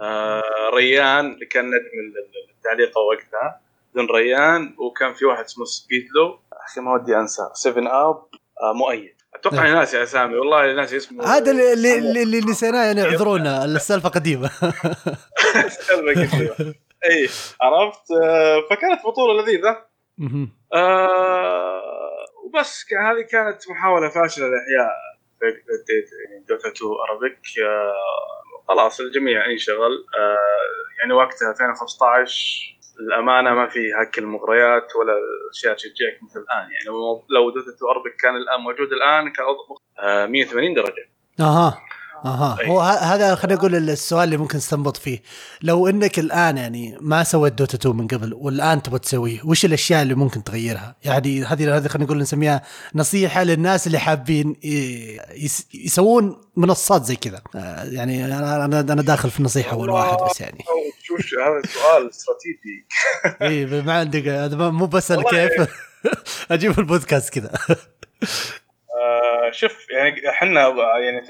آه، ريان اللي كان نجم ال- ال- التعليقه وقتها دون ريان. وكان في واحد اسمه سبيدلو. أخي ما ودي أنسى. 7 أب آه، مؤيد. أتوقع. اني ناسي أسامي. والله ناسي اسمه. هذا اللي, اللي, نسيناه يعني اعذرونا. السالفة قديمة. سالفة قديمة. اي عرفت؟ آه، فكانت بطولة لذيذة. آه وبس هذه كانت محاولة فاشلة لإحياء Dota 2 Arabic خلاص الجميع انشغل. آه يعني وقتها 2015 الأمانة ما في هاك المغريات ولا أشياء تشجعك مثل الآن. يعني لو Dota 2 Arabic كان الآن موجود الآن كان وضعه آه 180 درجة. أها. أها. أي. هو هذا خلينا نقول السؤال اللي ممكن نستنبط فيه. لو إنك الآن يعني ما سويت Dota 2 من قبل والآن تبغى تسويه وش الأشياء اللي ممكن تغيرها؟ يعني هذه هذه خلينا نقول نسميها نصيحة للناس اللي حابين يسوون منصات زي كذا. آه، يعني أنا أنا داخل في النصيحه اول واحد بس يعني. شوف شو- هذا سؤال استراتيجي. اي ما عندك مو بس كيف. أجيب البودكاست كذا. آه شوف يعني إحنا يعني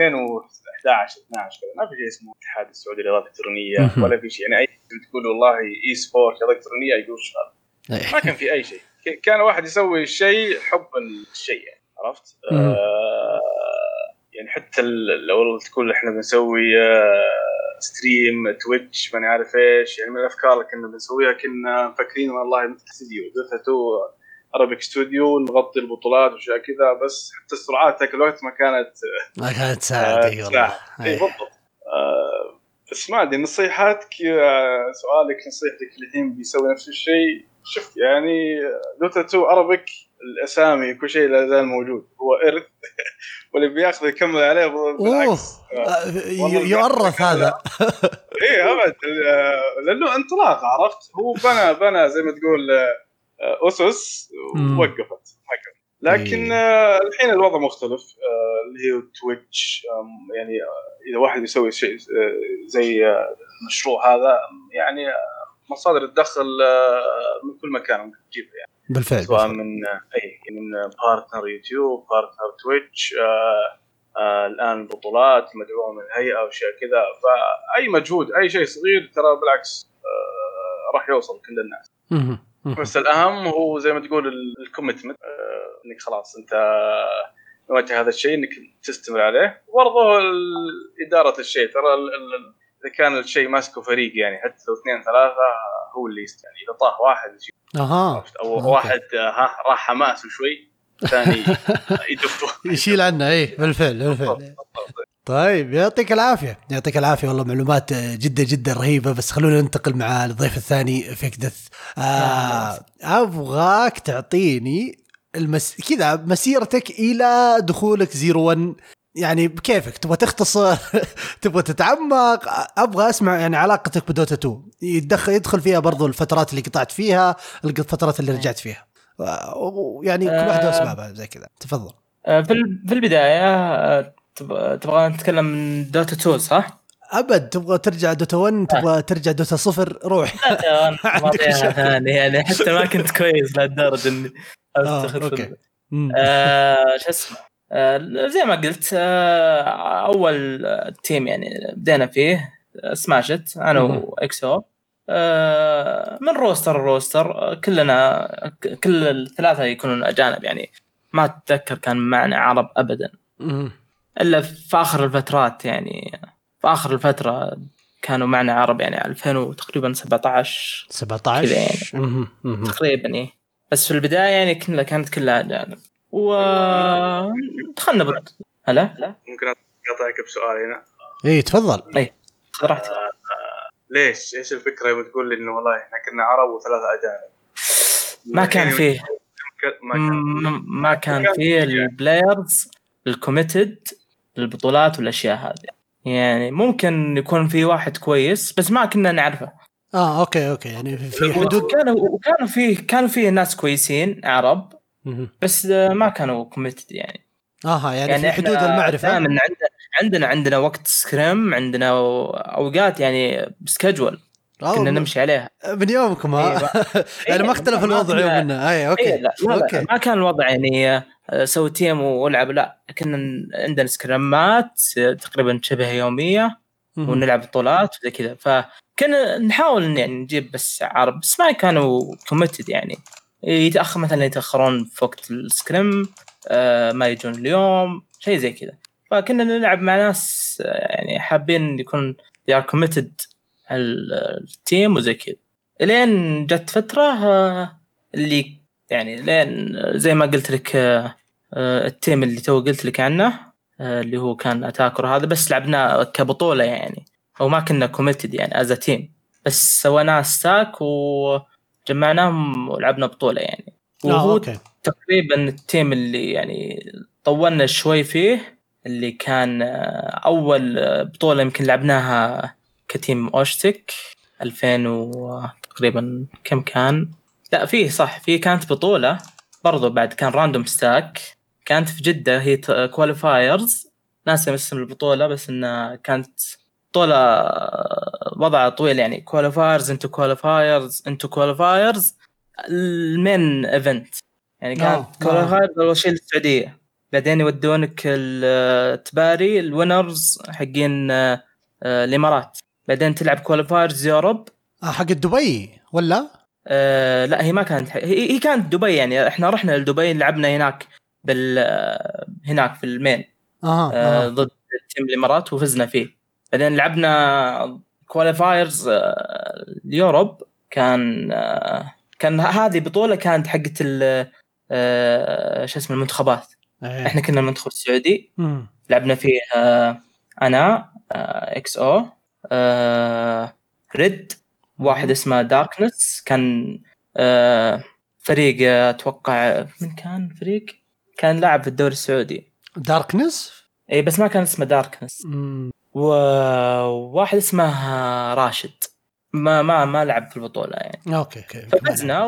2011 12 كذا ما في شيء اسمه الاتحاد السعودي للرياضه الإلكترونية. ولا في شيء. يعني أي شيء تقول والله e-sport رياضه إلكترونية يقول شغال ما كان في أي شيء. كان واحد يسوي الشيء حبا للشيء يعني عرفت؟ آه يعني حتى لو تقول إحنا بنسوي آه stream Twitch ماني عارف إيش يعني من الأفكار اللي كنا بنسويها كنا مفكرين والله مثل استديو Dota 2 Arabic studio نغطي البطولات واشياء كذا بس حتى السرعات ذاك الوقت ما كانت ما كانت تساعد إي والله. إي. بالضبط. آه بس ما ادري نصيحتك آه، سؤالك نصيحتك الحين بيسوي نفس الشيء. شوف يعني Dota 2 Arabic الأسامي كل شيء لا زال موجود. هو إرث واللي بياخذه يكمل عليه بالعكس. آه، آه، والله ي- يؤرث هذا. إيه أبد. آه، لأنه انطلاق عرفت؟ هو بنى بنى زي ما تقول آه، آه، أسس مم. ووقفت. لكن إيه. آه، الحين الوضع مختلف آه، اللي هي Twitch يعني آه، إذا واحد يسوي شيء آه، زي آه، المشروع هذا يعني آه، مصادر الدخل آه، من كل مكان ممكن تجيبها يعني بالفعل, سواء بالفعل. من آه، أي من partner YouTube partner Twitch آه، آه، الآن بطولات مدعومة من الهيئه واشياء كذا فأي مجهود أي شيء صغير ترى بالعكس آه، راح يوصل كل الناس. بس الأهم هو زي ما تقول ال commitment. إنك خلاص أنت نواجه هذا الشيء إنك تستمر عليه. وبرضه إدارة الشيء. ترى إذا كان الشيء ماسكه فريق يعني حتى لو اثنين ثلاثة هو اللي يست- يعني إذا طاح واحد أها؟ أو okay. واحد آه، ها راح حماسه شوي ثاني يدفه يشيل عنه اي بالفعل بالفعل. طيب يعطيك العافية. يعطيك العافية والله معلومات آه، جدا جدا رهيبة بس خلونا ننتقل مع الضيف الثاني فيكدث آه أبغاك تعطيني المس... كذا مسيرتك إلى دخولك Zero 1 يعني بكيفك؟ تبغى تختصر تبغى تتعمق؟ أبغى أسمع يعني علاقتك بدوتا 2 يدخل يدخل فيها برضو الفترات اللي قطعت فيها الفترات اللي رجعت فيها. يعني كل واحدة آه. اسبابها زي كذا. تفضل. آه، في في البداية آه، تبغى نتكلم من دوتا 2 صح؟ أبد تبغى ترجع دوتا 1 تبغى ترجع دوتا صفر روح مشاكل. ثانية يعني حتى ما كنت كويس لهالدرجه إني آه، مم. آه، شو اسمه آه، زي ما قلت آه، أول team يعني بدينا فيه آه، سماشت أنا. واكسو آه، من roster roster آه، كلنا كل الثلاثة يكونون أجانب يعني ما أتذكر كان معنا عرب ابدا. إلا في آخر الفترات يعني في آخر الفترة كانوا معنا عرب يعني 2000 تقريبا 17 17 كذا يعني. تقريبا إيه. بس في البداية يعني كنا كانت كلها اجانب و دخلنا بط... هلا؟ لا ممكن اقاطعك بسؤال هنا. اي تفضل. خذ راحتك. ليش؟ إيش الفكرة يوم تقول لي إنه والله إحنا كنا عرب وثلاثة أجانب؟ ما كان يعني فيه. ما كان م- ما كان فيه ال players ال committed للبطولات والأشياء هذه. يعني ممكن يكون في واحد كويس بس ما كنا نعرفه. آه okay okay. يعني في- في حدود وكانوا وكانوا فيه كانوا فيه ناس كويسين عرب. بس ما كانوا committed يعني. آها يعني, يعني في حدود المعرفة. دائما عندنا عندنا عندنا وقت scrim عندنا أوقات يعني schedule أوه، كنا نمشي عليها. من يومكم ها إيه، يعني ما اختلف الوضع يومنا. اي okay. لا, لا, لا okay. ما كان الوضع يعني آه، سوي team والعب. لا كنا عندنا سكرامات آه، تقريبا شبه يومية. ونلعب بطولات وزي كذا. فكنا نحاول يعني نجيب بس عرب بس ما كانوا committed يعني. يتأخر مثلا يتأخرون في وقت ال scrim آه ما يجون اليوم شيء زي كذا. فكنا نلعب مع ناس آه، يعني حابين يكون they are committed ال team وزي كذا. إلين جت فترة آه، اللي يعني لين زي ما قلت لك آه، آه، ال team اللي تو قلت لك عنه آه، اللي هو كان أتاكر هذا بس لعبناه كبطولة يعني أو ما كنا committed يعني as team بس سويناه stack وجمعناهم ولعبنا بطولة يعني. وهو okay. تقريبا ال team اللي يعني طولنا شوي فيه اللي كان أول بطولة يمكن لعبناها ك team اوشتك 2000 و تقريبا كم كان؟ لا فيه صح فيه كانت بطولة برضو بعد كان random stack. كانت في جدة هي qualifiers ناسي اسم البطولة بس انها كانت بطولة آه، وضعها طويل يعني. qualifiers into qualifiers into qualifiers ال main event يعني كانت آه، آه. qualifiers أول شيء السعوديه بعدين يودونك التباري ال winners حقين آه، آه، الإمارات. بعدين تلعب qualifiers Europe آه حق دبي ولا؟ آه لا هي ما كانت هي, هي كانت دبي يعني إحنا رحنا لدبي لعبنا هناك بال هناك في ال main آه آه. ضد team الإمارات وفزنا فيه بعدين لعبنا qualifiers آه ال Europe كان آه كان هذه بطولة كانت حقت ال شو اسمه المنتخبات إيه. إحنا كنا المنتخب السعودي مم. لعبنا فيه أنا إكس أو ريد واحد اسمه داركنس كان آه فريق آه، أتوقع من كان فريق؟ كان لاعب في الدوري السعودي. داركنس؟ اي بس ما كان اسمه داركنس مم. وواحد اسمه آه، راشد. ما ما ما لعب في البطولة يعني. okay okay ففزنا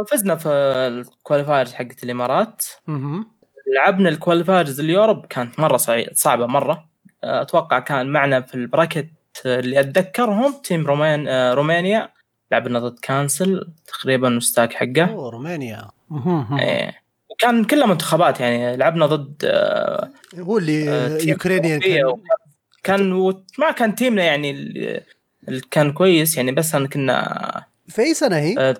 وفزنا في ال qualifiers حقت الإمارات. مهم. لعبنا الكواليفايرز اليوروب كانت مرة صعبة مرة. أتوقع كان معنا في البراكت اللي أتذكرهم تيم رومان آه، رومانيا لعبنا ضد كانسل تقريبا مستاك حقه أوه رومانيا. إيه. وكان كلها منتخبات يعني لعبنا ضد آه، هو اللي آه، أوروبية كان ما كان تيمنا يعني اللي كان كويس يعني بس كنا في اي سنه هي؟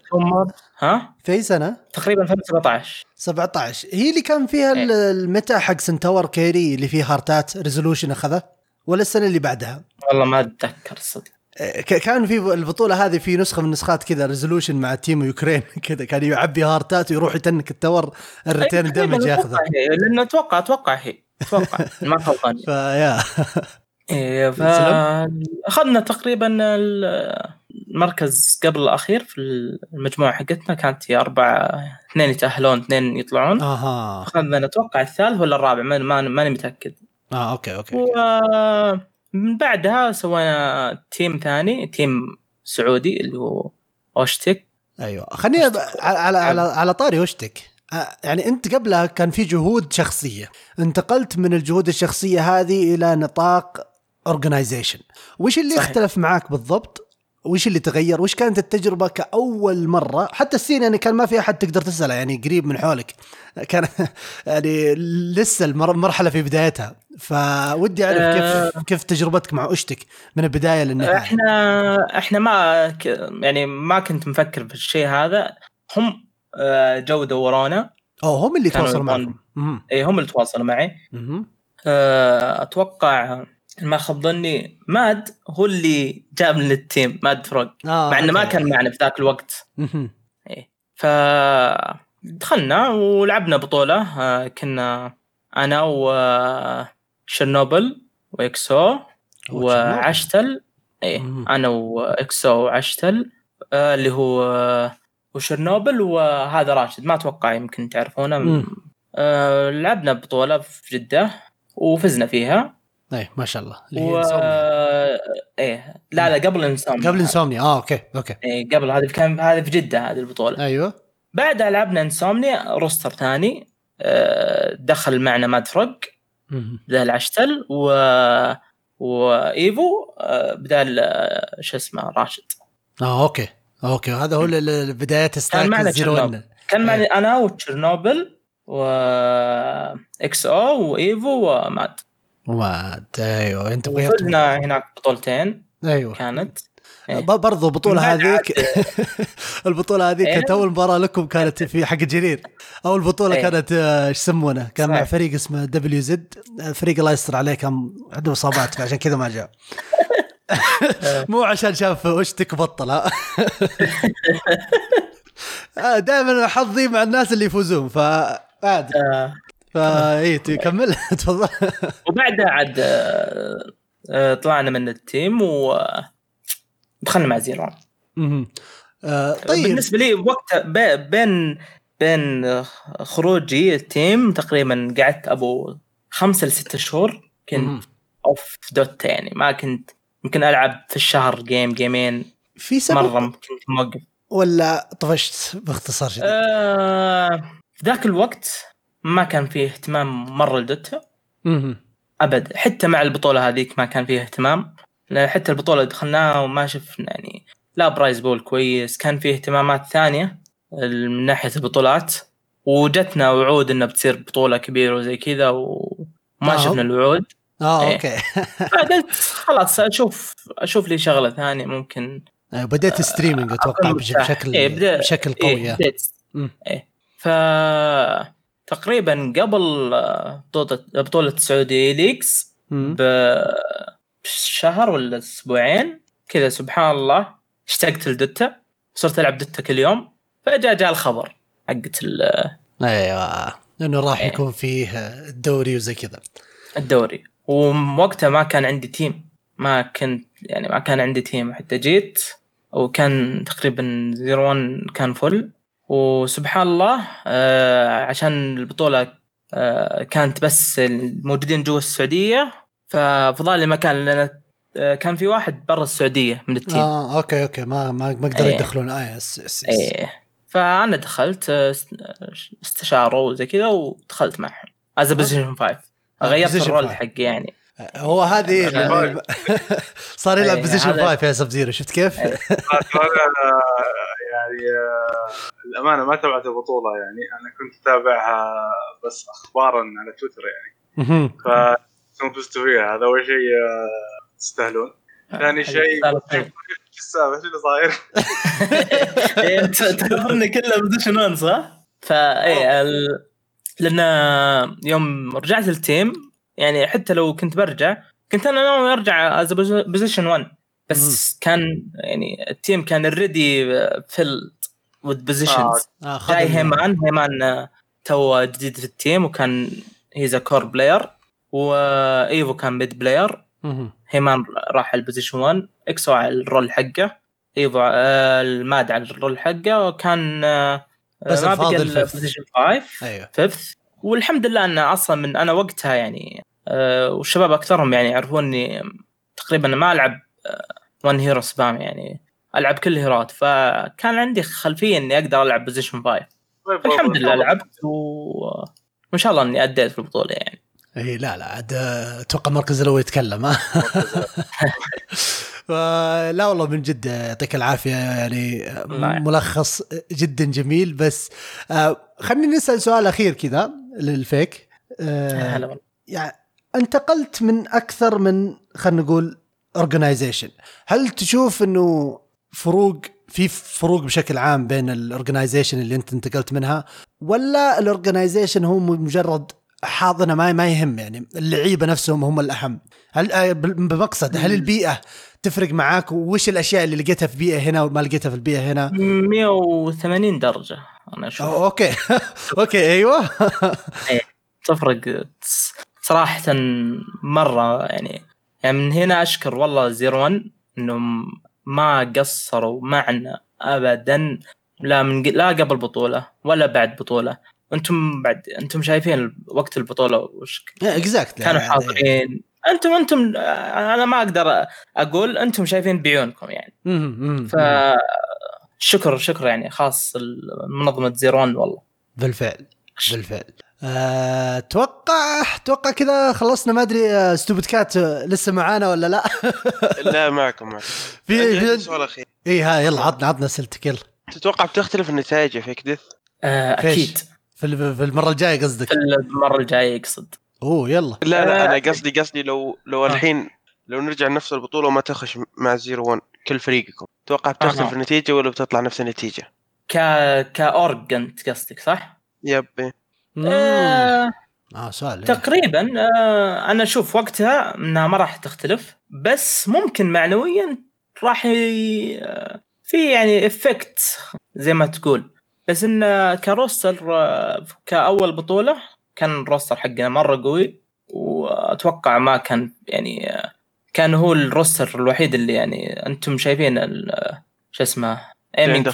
ها في اي سنه؟ تقريبا 2017 17 هي اللي كان فيها إيه. ال meta حق Centaur carry اللي فيه heart ات resolution أخذه ولا السنة اللي بعدها؟ والله ما أتذكر الصدق إيه، كان في البطولة هذه في نسخة من نسخات كذا resolution مع team Ukraine. كذا كان يعبي heart ات ويروح ي tank ال tower ال return damage أتوقع ياخذه لأنه أتوقع أتوقع هي أتوقع. ما غلطان فيا إيه سلام. فاخذنا تقريبا ال- المركز قبل الأخير في المجموعة حقتنا كانت هي أربع اثنين يتأهلون اثنين يطلعون. أها. أخذنا نتوقع الثالث ولا الرابع ما- ما- ماني متأكد. آه okay okay. ومن بعدها سوينا team ثاني team سعودي اللي هو أوشتك. أيوه. خليني على على على, على طاري وشتك آه، يعني أنت قبلها كان في جهود شخصية. انتقلت من الجهود الشخصية هذه إلى نطاق organization وش اللي صحيح. اختلف معاك بالضبط؟ وش اللي تغير؟ وش كانت التجربة كأول مرة؟ حتى ال scene يعني كان ما في أحد تقدر تسأله يعني قريب من حولك. كان يعني لسه المر- المرحله في بدايتها. فودي أعرف آه. كيف كيف تجربتك مع أشتك من البداية للنهاية. إحنا إحنا ما ك... يعني ما كنت مفكر في الشيء هذا. هم آه، جو دورونا أو هم اللي تواصلوا معكم. اي هم اللي تواصلوا معي. آه، أتوقع ما خاب ظني ماد هو اللي جاب لنا ال team ماد فروغ آه مع إنه ما. كان معنا في ذاك الوقت مهم. ف دخلنا ولعبنا بطولة آه، كنا أنا وشرنوبل وإكسو وعشتل إيه. أنا وإكسو وعشتل آه، اللي هو آه، وشرنوبل وهذا راشد ما أتوقع يمكن تعرفونه. آه، لعبنا بطولة في جدة وفزنا فيها اي ما شاء الله. اللي هي و. إيه. لا لا قبل انسومنيا قبل انسومنيا آه okay okay. إيه قبل هذه كان هذه في جدة هذه البطولة. أيوه. بعدها لعبنا انسومنيا roster ثاني. آه، دخل معنا ماد فروغ مهم. بدال عشتل و وايفو آه، بدال آه، شو اسمه راشد. آه okay okay. هذا هو ال- بدايات stack معنا كان معي أنا وتشيرنوبل و إكس أو وإيفو ومات وما أيوه أنت غيرت وفزنا هناك بطولتين أيوه. كانت. إيه. ب- برضو البطولة هذيك. البطولة هذيك إيه. كانت أول مباراة لكم كانت في حق جرير. أول بطولة إيه. كانت آه، إيش يسمونه؟ كان مع صحيح. فريق اسمه دبليو زد الفريق الله يستر عليه كان عنده إصابات فعشان كذا ما جاء. مو عشان شاف وشتك بطل ها. دائما حظي مع الناس اللي يفوزون ف عاد آه، فا اي كمل تفضل. وبعدها عاد آه، آه، طلعنا من ال team و دخلنا مع زيرو مهم. آه، طيب. بالنسبة لي بي- بين بين خروجي التيم تقريبا قعدت أبو خمسة لستة شهور. كنت off دوتا يعني. ما كنت يمكن ألعب في الشهر game game ين في سبب؟ مرة كنت موقف. ولا طفشت باختصار شديد؟ آه، في ذاك الوقت ما كان فيه اهتمام مرة لدوتا. أبد حتى مع البطولة هذيك ما كان فيه اهتمام حتى البطولة دخلناها وما شفنا يعني لا prize pool كويس كان فيه اهتمامات ثانية من ناحية البطولات وجتنا وعود انها بتصير بطولة كبيرة وزي كذا وما آه. شفنا الوعود آه إيه. okay فقلت خلاص أشوف أشوف لي شغلة ثانية ممكن أيوة، بديت streaming أتوقع. بشكل إيه، بشكل قوي إيه إيه بديت. إيه ف تقريبا قبل آه، بطولة بطولة السعوديه ليكس. بشهر ولا أسبوعين كذا سبحان الله. اشتقت لدوتا صرت ألعب دوتا كل يوم فجاء جاء الخبر حقت ال- أيوه لأنه راح إيه. يكون فيه الدوري وزي كذا. الدوري. ووقتها ما كان عندي team. ما كنت يعني ما كان عندي team. حتى جيت وكان تقريبا Zero One كان full. وسبحان الله آه عشان البطولة آه كانت بس الموجودين جوا السعودية ففضل لي مكان لأن آه كان في واحد برا السعودية من ال team. آه okay okay ما ما ما قدروا إيه. يدخلون. yes yes yes. إيه. فأنا دخلت است- استشاروا وزي كذا ودخلت معهم. as position 5 غيرت ال role. حقي يعني. هو هذه اللي- صار يلعب إيه، position هذا- 5 يا Sub Zero شفت كيف؟ يعني آه، الأمانة ما تابعت البطولة يعني أنا كنت أتابعها بس أخبارا على تويتر يعني. ف فزتوا فيها هذا أول شيء آه، تستاهلون ثاني شيء طيب. إيش السالفة إيش اللي صاير؟ تذكرني كله position 1 صح؟ فايه ال... لأن يوم رجعت ال team يعني حتى لو كنت برجع كنت أنا ناوي أرجع as position 1 بس كان يعني التيم كان اوريدي filled with positions جاي هيمان. هيمان تو جديد في ال team وكان he's core player وإيفو كان mid player. هيمان راح ال position 1 إكسو على ال role حقه. إيفو آه، ال mid على ال role حقه. وكان آه، بس ما بقى. ال position 5 أيوه. fifth والحمد لله إن أصلا من أنا وقتها يعني آه، والشباب أكثرهم يعني يعرفوني تقريبا ما ألعب one hero spam يعني ألعب كل هيروات فكان عندي خلفية إني أقدر ألعب position 5 طيب، الحمد لله والله. لعبت و... وإن شاء الله إني أديت في البطولة يعني. إي إيه، لا لا عاد آه، أتوقع المركز الأول يتكلم ف- لا والله من جد يعطيك العافية يعني آه، ملخص جدا جميل بس آه، خليني نسأل سؤال أخير كذا للفيك. آه، هلا والله. يعني انتقلت من أكثر من خلينا نقول organization هل تشوف إنه فروق في فروق بشكل عام بين ال organization اللي أنت انتقلت منها ولا ال organization هو مجرد حاضنة ما ما يهم يعني اللعيبة نفسهم هم الأهم؟ هل آه، بمقصد هل البيئة تفرق معاك؟ وش الأشياء اللي لقيتها في بيئة هنا وما لقيتها في البيئة هنا؟ 180 درجة أنا أشوف. أو okay. okay أيوه. تفرق صراحة مرة يعني. يعني من هنا أشكر والله Zero One إنهم ما قصروا معنا أبدا لا من لا قبل بطولة ولا بعد بطولة. أنتم بعد أنتم شايفين وقت البطولة وش exactly كانوا حاضرين. أنتم أنتم أنا ما أقدر أقول أنتم شايفين بعيونكم يعني. ف شكر شكر يعني خاص منظمة Zero One والله. بالفعل بالفعل. آه، أتوقع أتوقع كذا خلصنا ما أدري Stupid Cat لسه معانا ولا لا لا معكم معكم في في سؤال أخير إي ها يلا عطنا عطنا أسئلتك يلا تتوقع بتختلف النتائج يا فيك ديث؟ آه؟ أكيد في ال- في المرة الجاية قصدك في المرة الجاية يقصد أوه يلا لا لا آه، أنا قصدي قصدي لو لو آه. الحين لو نرجع لنفس البطولة وما تخش مع Zero 1 كل فريقكم تتوقع بتختلف. النتيجة ولا بتطلع نفس النتيجة؟ ك ك org أنت قصدك صح؟ yep إيه. آه آه سؤال إيه. تقريبا آه أنا أشوف وقتها إنها ما راح تختلف بس ممكن معنويا راح ي... آه، في يعني effect زي ما تقول. بس إن ك roster آه، كأول بطولة كان الروستر حقنا مرة قوي وأتوقع ما كان يعني آه، كان هو الروستر الوحيد اللي يعني أنتم شايفين ال- شو اسمه اللي aiming عنده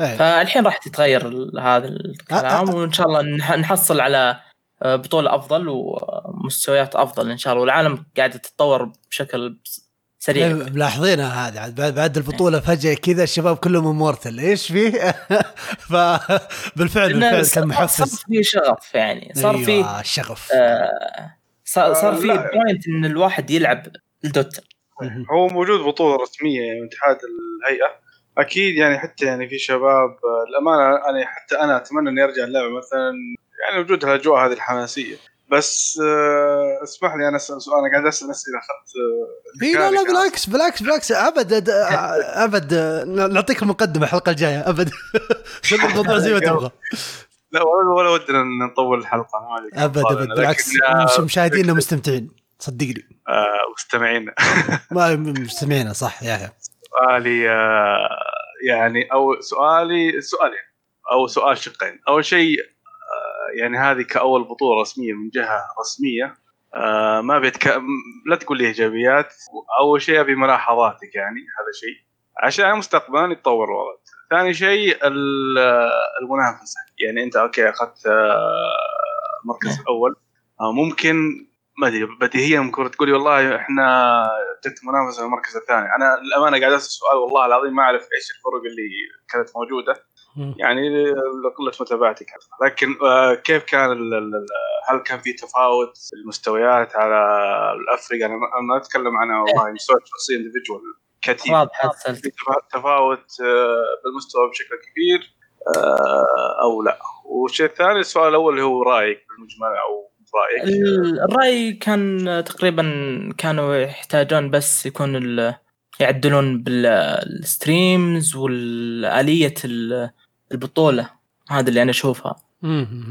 إيه. فالحين راح تتغير هذا الكلام أ- أ- وإن شاء الله نح- نحصل على آه، بطولة أفضل ومستويات أفضل إن شاء الله والعالم قاعدة تتطور بشكل سريع إيه، ملاحظينها هذه عاد بعد بعد البطولة فجأة كذا الشباب كلهم امورتل إيش فيه؟ فبالفعل بالفعل صار- كان محفز صار في شغف يعني صار في أيوة، الشغف آه، صار صار في لا. point إن الواحد يلعب الدوتا مهم. هو موجود بطولة رسمية يعني من اتحاد الهيئة أكيد يعني حتى يعني في شباب الأمانة أنا حتى أنا أتمنى إني أرجع اللعبة مثلا يعني وجود الأجواء هذه الحماسية. بس آه، اسمح لي أنا أسأل سؤال أنا قاعد أسأل أسئلة أخذت آه، إي لا لا بالعكس بالعكس بالعكس ابد ابد نعطيك المقدمه الحلقة الجاية ابد خذ الموضوع زي ما تبغى. لا ولا ولا ودنا نطول الحلقة ما. ابد ابد بالعكس آه، مش- مشاهدينا مستمتعين. صدقني. آه، مستمعين. ما مستمعينا صح يا يا. سؤالي آه، يعني أو سؤالي سؤالين أو سؤال شقين. أول شيء آه، يعني هذه كأول بطولة رسمية من جهة رسمية. آه، ما بيتك... لا تقول لي إيجابيات. أول شيء أبي ملاحظاتك يعني هذا شيء. عشان مستقبلا يتطور الوضع ثاني شيء ال- المنافسة. يعني أنت أوكي أخذت آه، المركز الأول آه، ممكن ما أدري بديهيا ممكن تقولي والله إحنا جت منافسة المركز الثاني. أنا للأمانة قاعد أسأل سؤال والله العظيم ما أعرف إيش الفرق اللي كانت موجودة. يعني لقلة متابعتي كانت. لكن آه، كيف كان هل كان في تفاوت في المستويات على الافرقه أنا ما- أتكلم عن والله مستوى شخصي individual ك team. في تفاوت آه، بالمستوى بشكل كبير آه، أو لا. والشيء الثاني السؤال الأول اللي هو رأيك بالمجمل أو رأيك؟ ال- الرأي كان تقريبا كانوا يحتاجون بس يكون ال- يعدلون بال streams والآلية ال- البطولة. هذا اللي أنا أشوفها.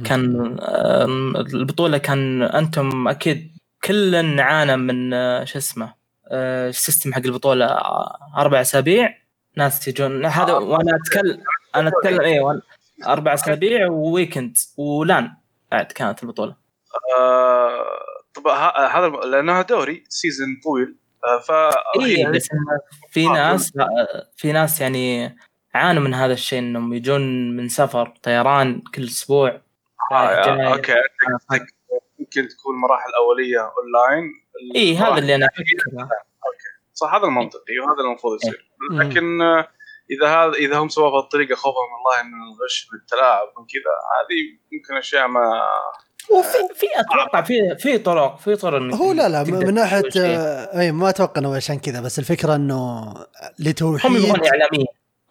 كان البطولة كان أنتم أكيد كل عانى من آه، شو اسمه آه، ال system حق البطولة آه، أربع أسابيع. ناس يجون هذا وأنا أتكلم أنا أتكلم إيه وأنا- أربع أسابيع و weekend و LAN بعد كانت البطولة. آه، طبعا ه- هذا لانها دوري season طويل آه، ف اي هي- بس في آه، ناس في ناس يعني عانوا من هذا الشيء إنهم يجون من سفر طيران كل أسبوع. آه،. okay ممكن تكون مراحل أولية اونلاين اي هذا اللي أنا المراحل- أفكره. صح هذا المنطقي وهذا اللي المفروض يصير. مم. لكن آه، إذا هذا إذا هم سووا بهذه الطريقة خوفا من الله من الغش من التلاعب من كذا هذه ممكن أشياء ما وفي في أتوقع في في طرق في طرق هو لا لا من ناحية أي ما أتوقع إنه عشان كذا بس الفكرة إنه هم لتوحيد يبغون اعلاميا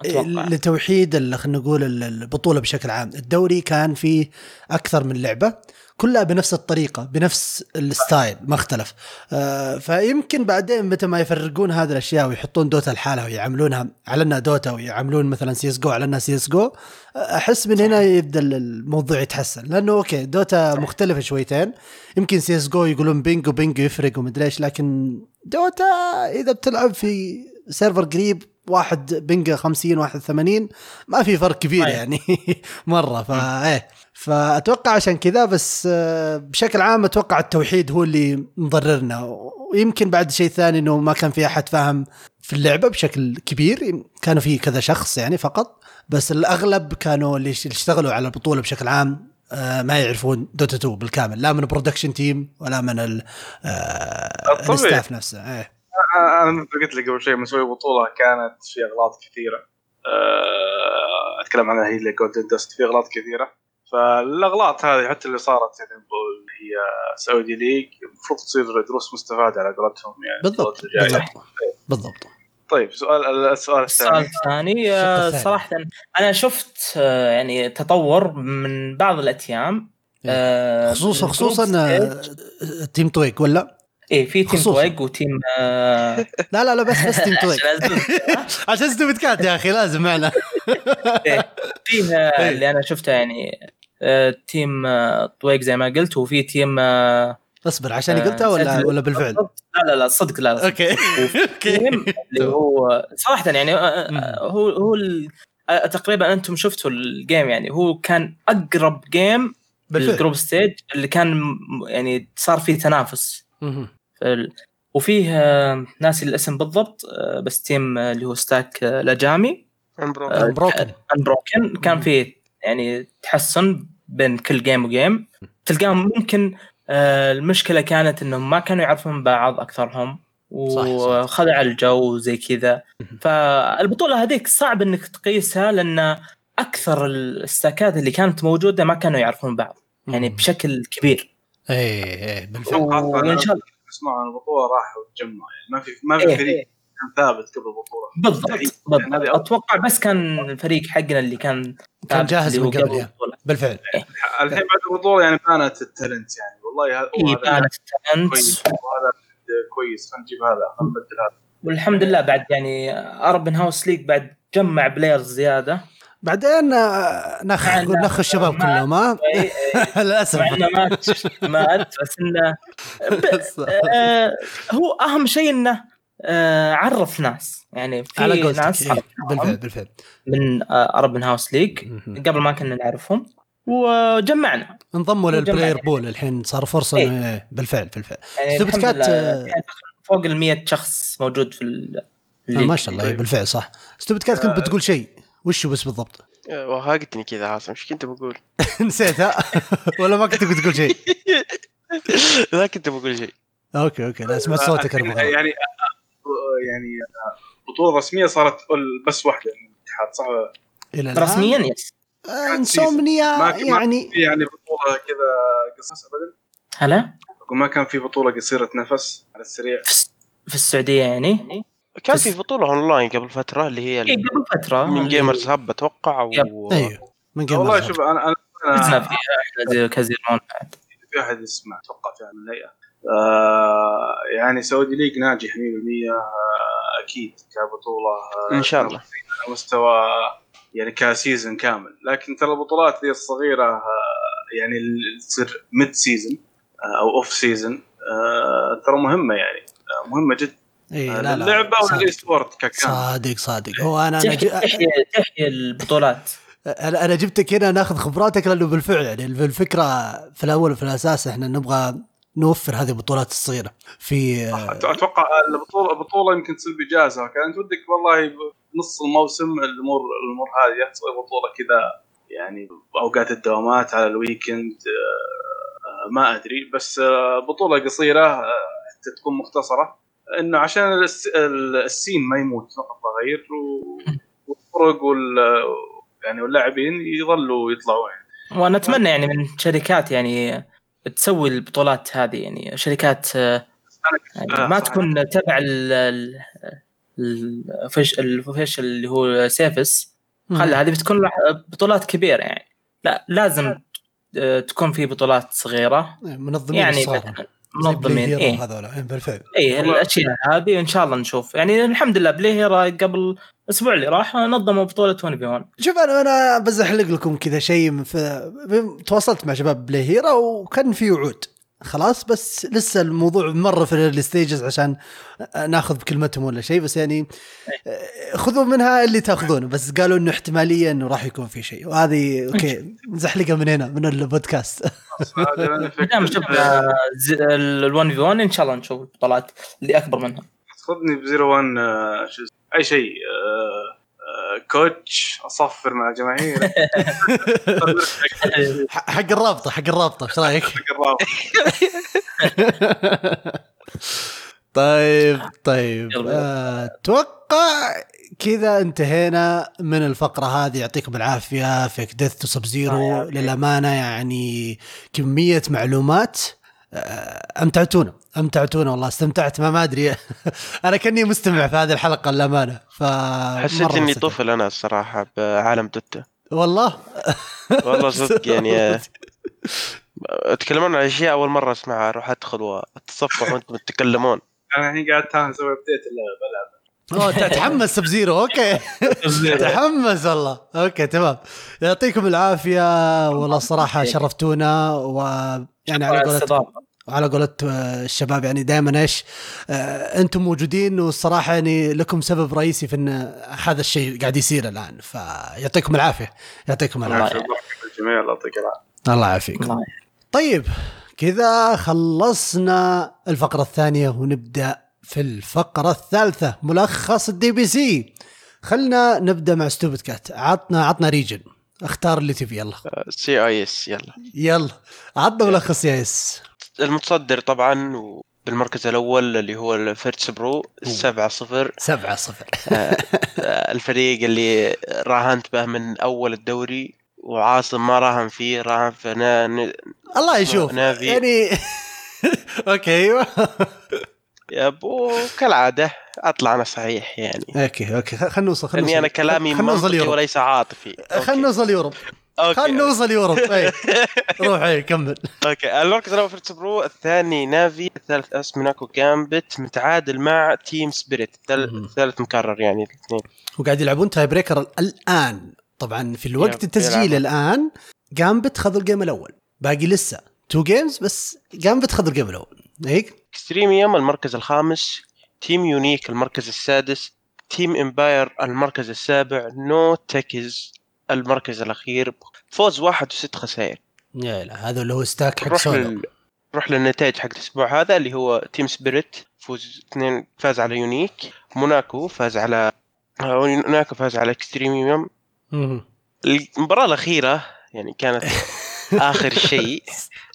أتوقع. لتوحيد خلينا نقول ال- البطولة بشكل عام. الدوري كان فيه أكثر من لعبة كلها بنفس الطريقة بنفس ال style ما اختلف. آه فيمكن بعدين متى ما يفرقون هذه الأشياء ويحطون Dota لحالها ويعاملونها على إنها Dota ويعاملون مثلا سي إس جو على إنها سي إس جو أحس من هنا يبدأ الموضوع يتحسن. لأنه okay Dota مختلفة شويتين. يمكن سي إس جو يقولون ping و ping يفرق ومدري إيش لكن Dota إذا بتلعب في server قريب واحد ping ه 50 واحد 80 ما في فرق كبير أي. يعني مرة فايه فأتوقع عشان كذا بس آه، بشكل عام أتوقع التوحيد هو اللي مضررنا. ويمكن بعد شيء ثاني إنه ما كان في أحد فاهم في اللعبة بشكل كبير. كانوا في كذا شخص يعني فقط. بس الأغلب كانوا اللي اشتغلوا على البطولة بشكل عام آه، ما يعرفون Dota 2 بالكامل. لا من ال production team ولا من ال- آه،. ال staff نفسه. إيه. أنا مثل ما قلت لك قبل شوي مسوي بطولة كانت في أغلاط كثيرة أه أتكلم عنها هي اللي Golden Dust في أغلاط كثيرة فالأغلاط هذه حتى اللي صارت يعني اللي هي Saudi League المفروض تصير دروس مستفادة على قولتهم يعني بالضبط. بالضبط بالضبط طيب سؤال السؤال السؤال الثاني آه، الثاني. صراحة أنا شفت آه، يعني تطور من بعض الأتيام آه، خصوصا خصوصا. آه، team طويق ولا؟ إيه في team. طويق و team آه، لا لا لا بس بس team طويق عشان Stupid Cat يا أخي لازم معنا. فيه آه، إيه. اللي أنا شفته يعني آه، team طويق زي ما قلت وفي team اصبر عشان قلتها ولا ولا بالفعل؟ لا لا لا صدق لا لا okay. okay. اللي هو صراحة يعني هو هو تقريبا أنتم شفتوا ال game يعني. هو كان أقرب game بال group stage اللي كان يعني صار فيه تنافس. وفيه آه، ناسي الاسم بالضبط آه، بس team آه، اللي هو stack لاجامي انبرو آه، Unbroken. Unbroken كان. فيه يعني تحسن بين كل game و game تلقاهم ممكن المشكلة كانت إنهم ما كانوا يعرفون بعض أكثرهم. وخدع الجو زي كذا. فالبطولة هذيك صعب إنك تقيسها لأن أكثر ال stack ات اللي كانت موجودة ما كانوا يعرفون بعض يعني. بشكل كبير إيه إيه بالفعل أتوقع وإن شاء الله اسمع البطولة راح وتجمع يعني ما في ما في إيه. فريق كان ثابت قبل البطولة. بالضبط يعني بالضبط أول- أتوقع بس كان الفريق حقنا اللي كان كان جاهز من قبل يعني. بالفعل. الحين بعد البطولة يعني بانت ال talent يعني. والله هذا اي وهذا كانت talent كويس. وهذا كويس. خلينا نجيب هذا. خلينا نبدل هذا. والحمد لله بعد يعني Urban House League بعد جمع players زيادة. بعدين آه، نخ نخ الشباب كلهم ها؟ إيه، إيه. للأسف. انه مات مات بس انه آه، هو أهم شيء إنه آه، عرف ناس. يعني في على ناس إيه، بالفعل بالفعل. من Urban House League. قبل ما كنا نعرفهم وجمعنا. انضموا لل player pool الحين صار فرصة إيه. إيه، بالفعل بالفعل. يعني كات، آه، فوق ال 100 شخص موجود في آه ما شاء الله. بالفعل صح. Stupid Cat كنت بتقول شيء. وشو بس بالضبط؟ وهاقتني كذا عاصم إيش كنت بقول؟ نسيتها. ولا ما كنت بتقول شيء. لا كنت بقول شيء. okay okay. لا سمعت صوتك بغلط. يعني يعني بطولة رسمية صارت بس واحدة من الاتحاد صح؟ إلى رسميا yes آه، Insomnia ما- ما- يعني في يعني بطولة كذا قصص ابدا؟ هلا؟ وما كان في بطولة قصيرة نفس على السريع؟ في السعودية يعني كان في بطولة أونلاين قبل فترة اللي هي إيه، قبل فترة. من Gamers Hub أتوقع و... أيوه. من قبل والله شوف أنا أنا فيها بعد في أحد يسمع أتوقع في من الهيئة. آه يعني Saudi League ناجح 100% آه أكيد كبطولة آه إن شاء الله. على مستوى يعني ك season كامل. لكن ترى البطولات ذي الصغيرة آه، يعني اللي تصير mid season أو off season ترى مهمة يعني مهمة جدا. اي آه، لا لا للعبه صادق. وال esport ككامل؟ صادق صادق. هو أنا أنا تحيي ج... تحيي البطولات. أنا أنا جبتك هنا ناخذ خبراتك لأنه بالفعل يعني الفكرة في الأول وفي الأساس إحنا نبغى نوفر هذه البطولات الصغيرة. في أتوقع البطوله البطولة يمكن تصير بإجازة. كانت ودك والله نص الموسم الأمور الأمور هذه تصير بطولة كذا يعني أوقات الدوامات على ال weekend آه، ما أدري. بس آه، بطولة قصيرة آه، حتى تكون مختصرة. إنه عشان الس- ال- ال scene ما يموت فقط غير والفرق وال يعني واللاعبين يظلوا يطلعون يعني. وأنا اتمنى يعني من شركات يعني تسوي البطولات هذه يعني شركات يعني ما صحيح. تكون تبع ال ال- ال- فيش الفيش اللي هو سيفس خلى هذه بتكون بطولات كبيرة يعني لا لازم آه، تكون في بطولات صغيرة منظمين يعني الصغار. منظمين هيرو إيه. هذول بالفعل. والله. الأشياء هذه إن شاء الله نشوف. يعني الحمد لله Play Hera قبل الأسبوع اللي راح نظموا بطولة 1 في 1 شوف أنا أنا بزحلق لكم كذا شيء في... تواصلت مع شباب Play Hera وكان في وعود. خلاص بس لسه الموضوع مرة في ال stages عشان ناخذ بكلمتهم ولا شيء بس يعني آه، خذوا منها اللي تاخذونه بس قالوا إنه احتماليه إنه راح يكون في شيء وهذه okay نزحلقها من هنا من البودكاست هذا أنا فكرة. دام شفنا ال 1 في 1 إن شاء الله نشوف البطولات اللي أكبر منها خذني ب zero 1 آه، شو اسمه، أي شيء آه، coach أصفر مع الجماهير حق الرابطة حق الرابطة إيش رأيك؟ طيب طيب. يلا. آه، أتوقع كذا انتهينا من الفقرة هذه. يعطيكم العافية. فيك ديث تو سب زيرو للأمانة يعني كمية معلومات امتعتونا امتعتونا والله استمتعت ما ما أدري. أنا كأني مستمع في هذه الحلقة للأمانة ف حسيت إني. طفل أنا الصراحة بعالم دوتا والله؟ والله صدق يعني آه، تكلمون عن أشياء أول مرة أسمعها أروح أدخل وأتصفح وأنتم تتكلمون. أنا الحين قاعد أسوي ابديت اللعبه بلعب أوه، ت- تحمس Sub Zero okay تحمس والله. okay تمام. يعطيكم العافية والله الصراحة شرفتونا ويعني على قولة. على قولة آه، الشباب يعني دائما إيش آه، أنتم موجودين والصراحة يعني لكم سبب رئيسي في إن هذا الشيء قاعد يصير الآن. فيعطيكم العافية. يعطيكم الله العافية. الجميع الله يعطيك العافية. الله يعافيك. الله طيب كذا خلصنا الفقرة الثانية ونبدأ في الفقرة الثالثة ملخص ال DPC خلنا نبدأ مع Stupid Cat عطنا عطنا region اختار اللي تبي يلا. CIS يلا. يلا. عطنا ملخص يا إس. المتصدر طبعا بالمركز الأول اللي هو ال Virtus.pro 7 0 سبعة صفر. الفريق اللي راهنت به من أول الدوري وعاصم ما راهن فيه راهن في نا... الله يشوف. Na'Vi. يعني okay. أيوه يا أبو كالعادة أطلع أنا صحيح يعني. okay okay. خلينا نوصل خلينا أنا كلامي منطقي وليس عاطفي. خلينا نوصل Europe. خلينا نوصل Europe أي. روح أي كمل. okay. المركز الأول Virtus.pro الثاني Na'Vi الثالث AS Monaco Gambit متعادل مع Team Spirit الثالث مكرر يعني. الاثنين. وقاعد يلعبون tiebreaker الآن. طبعا في الوقت yep، التسجيل. الآن Gambit خذوا ال game الأول. باقي لسه two games بس Gambit خذوا ال game الأول. هيك؟ Extremum المركز الخامس Team Unique المركز السادس Team Empire المركز السابع No Techies المركز الأخير. فوز واحد وست خسائر. يا لا هذا اللي هو stack حق نروح سولو. نروح للنتائج حق الأسبوع هذا اللي هو Team Spirit فوز اثنين فاز على Unique Monaco فاز على Monaco فاز على Extremum مهم. المباراة الأخيرة يعني كانت آخر شيء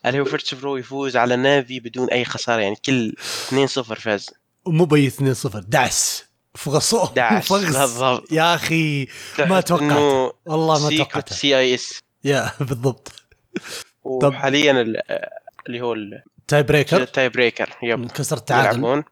اللي هو Virtus.pro يفوز على Na'Vi بدون أي خسارة يعني كل 2-0 فاز. مو بي 2 0 دعس. فغصوه دعس فغص. بالضبط. يا أخي ما توقعت. والله ما توقعت CIS يا بالضبط. وحاليا ال- اللي هو ال- tiebreaker ال tiebreaker yep كسر التعادل.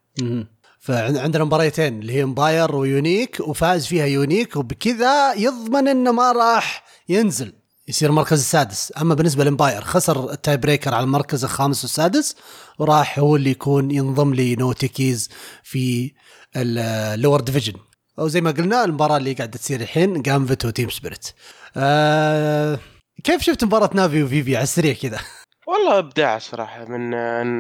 فعندنا مباريتين اللي هي Empire و Unique وفاز فيها Unique وبكذا يضمن إنه ما راح ينزل. يصير المركز السادس. أما بالنسبة ل Empire خسر ال tiebreaker على المركز الخامس والسادس وراح هو اللي يكون ينضم ل No Techies في ال lower division أو زي ما قلنا المباراة اللي قاعدة تصير الحين Gambit و Team Spirit آه كيف شفت مباراة Na'Vi و VP؟ على السريع كذا. والله ابداع صراحة من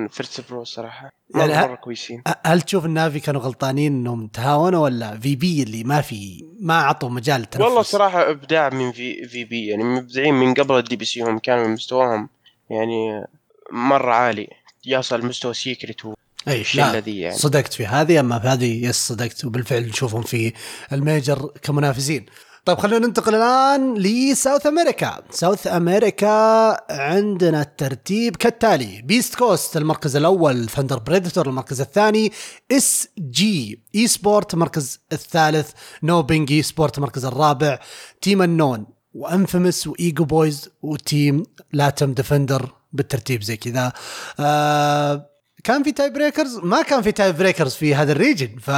Virtus.pro صراحة. مره, يعني ه- مرة كويسين. هل تشوف ال Na'Vi كانوا غلطانين إنهم تهاونوا ولا VP اللي ما في ما اعطوا مجال التنفس والله صراحة ابداع من في VP يعني مبدعين من قبل ال DPC هم كانوا مستواهم يعني مرة عالي. يصل مستوى Secret إي والشله لا ذي يعني. صدقت في هذه أما في هذه yes صدقت. وبالفعل نشوفهم في ال Major كمنافسين. طيب خلينا ننتقل الآن ل South America. South America عندنا الترتيب كالتالي beastcoast المركز الأول Thunder Predator المركز الثاني اس جي اي سبورت المركز الثالث نو بينج اي سبورت المركز الرابع تيم النون وانفيمس وايجو بويز وتيم لاتم ديفندر بالترتيب زي كذا. آه كان في تاي بريكرز ما كان في تاي بريكرز في هذا الريجن ف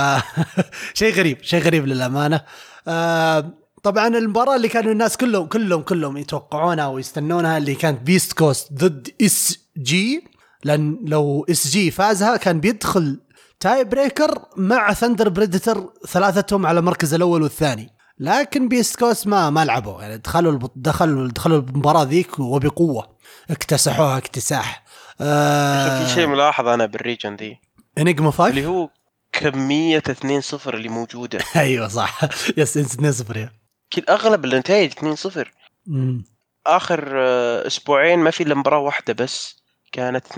شيء غريب شيء غريب للأمانة. آه طبعا المباراة اللي كانوا الناس كلهم كلهم كلهم يتوقعونها ويستنونها اللي كانت بيست كوست ضد اس جي لأن لو SG فازها كان بيدخل tiebreaker مع Thunder Predator ثلاثتهم على المركز الأول والثاني. لكن beastcoast ما ما لعبوا. يعني دخلوا دخلوا دخلوا المباراة ذيك وبقوة. اكتسحوها اكتساح. آه في شيء ملاحظ أنا بال region ذي. انجما 5 اللي هو كمية 2-0 اللي موجودة. أيوه صح. yes 2 0 يا. أغلب النتائج 2-0 مم. آخر آه، أسبوعين ما في إلا مباراة واحدة بس كانت 2-1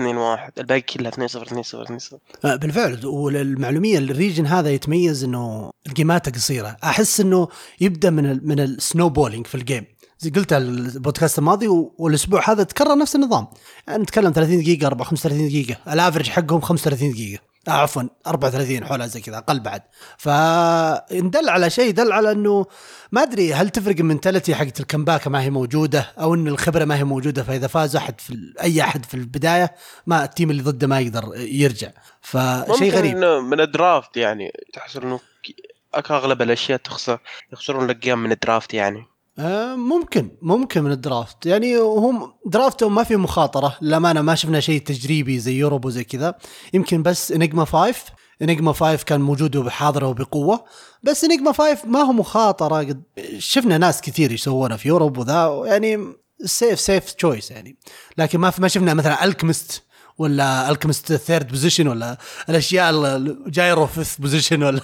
الباقي كلها 2-0 2-0 2-0 آه، بالفعل. وللمعلوميه ال region هذا يتميز إنه ال game ات قصيرة. أحس إنه يبدأ من ال من ال snowballing في ال game زي قلت البودكاست الماضي والأسبوع هذا تكرر نفس النظام. يعني نتكلم 30 دقيقة 34 35 دقيقة. ال average حقهم 35 دقيقة. آه عفوا 34 حولها زي كذا أقل بعد. فندل على شيء دل على إنه ما أدري هل تفرق ال mentality حقت ال comeback ما هي موجودة أو إن الخبرة ما هي موجودة فإذا فاز أحد في أي أحد في البداية ما ال team اللي ضده ما يقدر يرجع. فشيء غريب. إنه من ال draft يعني تحصل إنه أغلب الأشياء تخسر يخسرون الاقيام من ال draft يعني. ممكن ممكن من ال draft. يعني هم draft هم ما في مخاطرة للأمانة ما شفنا شيء تجريبي زي Europe وزي كذا. يمكن بس Enigma 5 Enigma 5 كان موجود وبحاضره وبقوة بس Enigma 5 ما هو مخاطرة. شفنا ناس كثير يسوونها في Europe وذا يعني safe safe choice يعني. لكن ما ما شفنا مثلا Alchemist ولا Alchemist third position ولا الأشياء ال Gyro fifth position ولا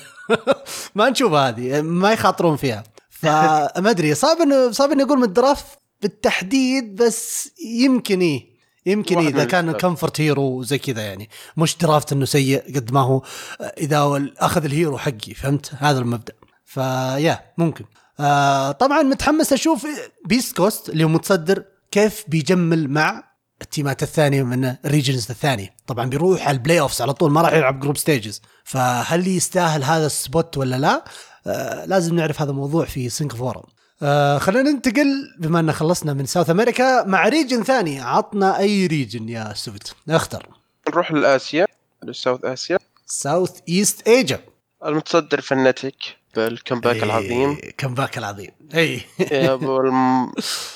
ما نشوف هذه ما يخاطرون فيها. فما أدري صعب انه صعب اني أقول من ال draft بالتحديد بس يمكن إيه. يمكن إيه إذا كان. comfort hero زي كذا يعني. مش draft إنه سيء قد ما هو إذا أخذ ال hero حقي فهمت؟ هذا المبدأ. ف yeah ممكن. آه طبعا متحمس أشوف beastcoast اللي هو متصدر كيف بيجمل مع التيمات الثانية من ال regions الثانية. طبعا بيروح على ال playoffs على طول ما راح يلعب group stages فهل يستاهل هذا ال spot ولا لا؟ آه لازم نعرف هذا الموضوع في سينك فورم آه خلينا ننتقل بما أن خلصنا من South America مع region ثاني. عطنا أي region يا سبت اختر نروح لآسيا لل South Asia. South East Asia المتصدر Fnatic بال comeback العظيم. comeback العظيم. اي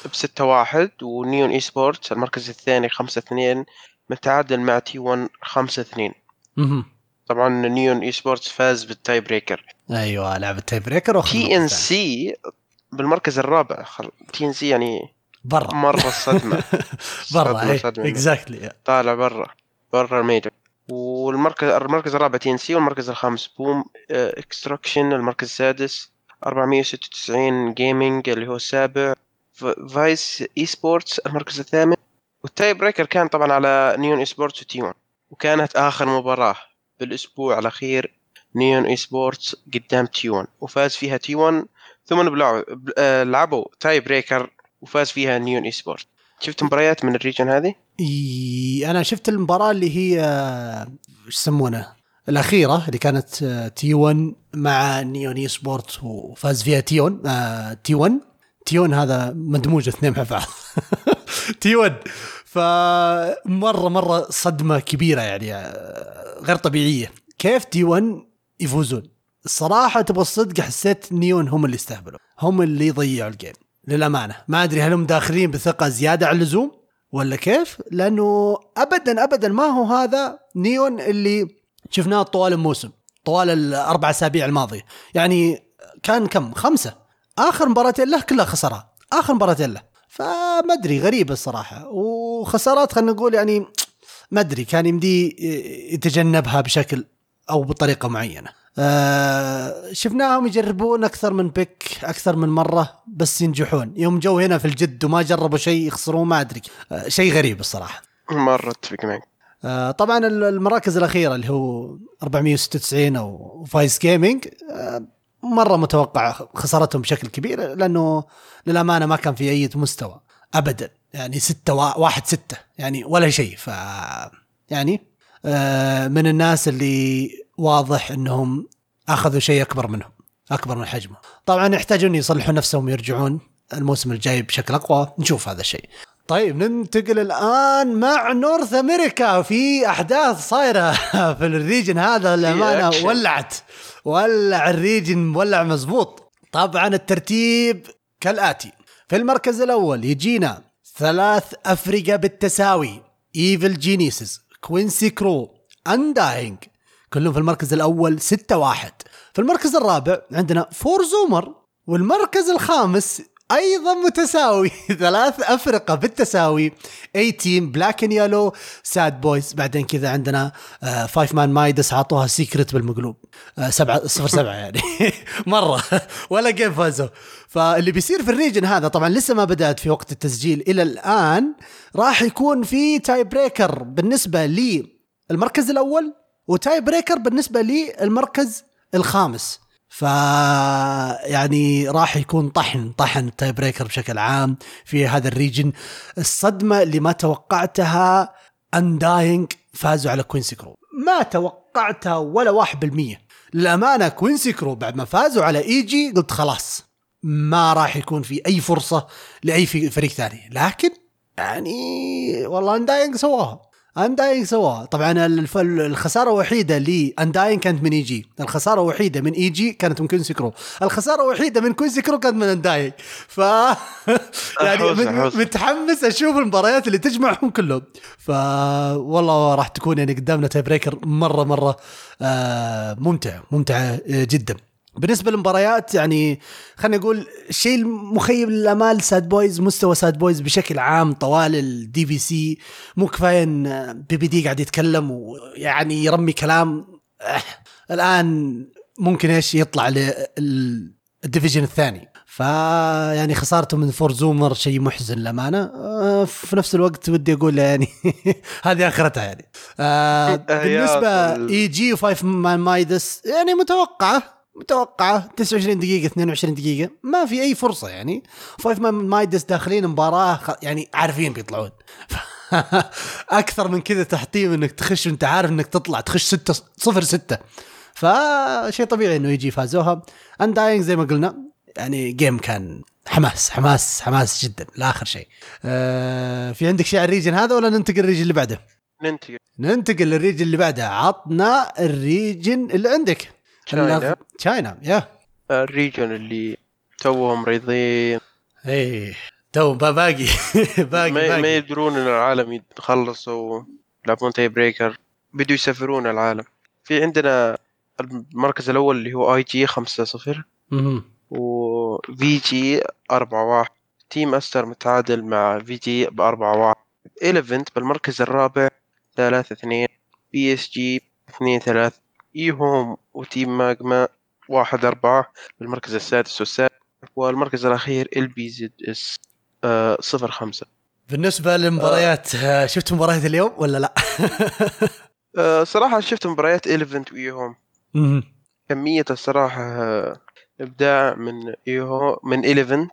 ب 6 1 و Neon Esports المركز الثاني 5 2 متعادل مع T1 5 2 مهم. طبعا Neon Esports فاز بال tiebreaker. أيوه لعبة tiebreaker TNC بالمركز الرابع. خل... TNC يعني برا. مرة صدمة. برا. exactly طالع برا برا ال Major والمركز المركز الرابع TNC والمركز الخامس BOOM Execration المركز السادس 496 Gaming اللي هو السابع Vice Esports المركز الثامن. وال tiebreaker كان طبعا على Neon Esports و T1 وكانت آخر مباراة بالأسبوع الأخير Neon Esports قدام T1 وفاز فيها T1 ثم آه، لعبوا tiebreaker وفاز فيها Neon Esports شفت مباريات من ال region هذه؟ أنا شفت المباراة اللي هي إيش يسمونه؟ الأخيرة اللي كانت آه، T1 مع Neon Esports وفاز فيها تيون آه، T1 تيون هذا مدموج اثنين مع بعض. T1 فمرة مرة صدمة كبيرة يعني آه، غير طبيعية. كيف T1 يفوزون. الصراحة تبغى الصدق حسيت نيون هم اللي استهبلوا هم اللي ضيعوا ال game للأمانة. ما أدري هل هم داخلين بثقة زيادة عن اللزوم ولا كيف؟ لأنه ابدا ابدا ما هو هذا نيون اللي شفناه طوال الموسم طوال الأربع أسابيع الماضية. يعني كان كم؟ خمسة. آخر مباراتين له كلها خسرها آخر مباراتين له. فما أدري غريبة الصراحة. وخسارات خلينا نقول يعني ما أدري كان يمدي يتجنبها بشكل أو بطريقة معينة. آه شفناهم يجربون أكثر من pick أكثر من مرة بس ينجحون. يوم جو هنا في الجد وما جربوا شيء يخسرون ما أدري. آه شيء غريب الصراحة. مرة اتفق معك. آه طبعا ال- المراكز الأخيرة اللي هو 496 أو Vice Gaming آه مرة متوقع خسارتهم بشكل كبير لأنه للأمانة ما كان في أي مستوى ابدا. يعني ستة وا- واحد ستة يعني ولا شيء. ف يعني من الناس اللي واضح إنهم أخذوا شيء أكبر منهم أكبر من حجمه طبعا يحتاجون يصلحوا نفسهم ويرجعون الموسم الجاي بشكل أقوى. نشوف هذا الشيء. طيب ننتقل الآن مع نورث أمريكا في أحداث صايرة في الريجن هذا للأمانة. أكشن. ولعت ولع ال region مولع مزبوط طبعا الترتيب كالآتي. في المركز الأول يجينا ثلاث افرقه بالتساوي Evil Geniuses Quincy Crew Undying. كلهم في المركز الأول 6 واحد. في المركز الرابع عندنا Four Zoomers والمركز الخامس أيضا متساوي. ثلاث أفرقة بالتساوي. A-Team Black N Yellow Sadboys بعدين كذا عندنا آه Five Man Midas عطوها Secret بالمقلوب. آه سبعة صفر سبعة يعني. مرة. ولا game فازوا. فاللي بيصير في ال region هذا طبعا لسه ما بدأت في وقت التسجيل إلى الآن راح يكون في tiebreaker بالنسبة للمركز الأول و tiebreaker بالنسبة للمركز الخامس. ف يعني راح يكون طحن طحن ال tiebreaker بشكل عام في هذا ال region. الصدمة اللي ما توقعتها Undying فازوا على Quincy Crew ما توقعتها ولا واحد بالمية. للأمانة Quincy Crew بعد ما فازوا على EG قلت خلاص ما راح يكون في أي فرصة لأي في- فريق ثاني. لكن يعني والله Undying سواها. Undying سواها طبعا الخسارة الوحيده ل Undying كانت من EG الخسارة الوحيده من EG كانت من Quincy Crew الخسارة الوحيده من Quincy Crew كانت من Undying ف يعني. متحمس أشوف المباريات اللي تجمعهم كلهم. ف والله راح تكون يعني قدامنا tiebreaker مرة مرة آه ممتعه ممتعه آه، جدا. بالنسبة للمباريات يعني خلينا نقول الشيء المخيب للامال Sadboys مستوى Sadboys بشكل عام طوال ال DPC مو كفاية إن PPD قاعد يتكلم ويعني يرمي كلام آه الآن ممكن إيش يطلع لل division الثاني. فيعني خسارته من Four Zoomers شيء محزن للأمانة. آه، في نفس الوقت ودي أقول يعني هذه آخرتها يعني. آه، بالنسبة ال- EG و Five Man Midas يعني متوقعة. متوقعه 29 دقيقة 22 دقيقة. ما في أي فرصة يعني. Five Man Midas داخلين مباراة يعني عارفين بيطلعون. أكثر من كذا تحطيم إنك تخش وأنت عارف إنك تطلع تخش 6 0 6 فشيء طبيعي إنه EG فازوها. Undying زي ما قلنا يعني game كان حماس حماس حماس جدا لآخر شيء. آه في عندك شيء على ال region هذا ولا ننتقل لل region اللي بعده؟ ننتقل. ننتقل لل region اللي بعده. عطنا ال region اللي عندك. China. China يا ال region اللي توهم مريضين إيه تو با- باقي. باقي ما, ما يدرون إن العالم يخلصوا يلعبون tie breaker بدوا يسافرون العالم. في عندنا المركز الأول اللي هو IG 5 0 مهم. و VG 4 1 Team Aster متعادل مع VG ب 4 1 Elephant بالمركز الرابع 3 2 PSG 2 3 EHOME و Team Magma 1 4 بالمركز السادس والسابع والمركز الأخير LBZS 0 5 بالنسبة للمباريات آه، شفت مباريات اليوم ولا لا؟ آه، صراحة شفت مباريات ايليفنت واي هوم مهم. كمية الصراحة آه، إبداع من اي هوم من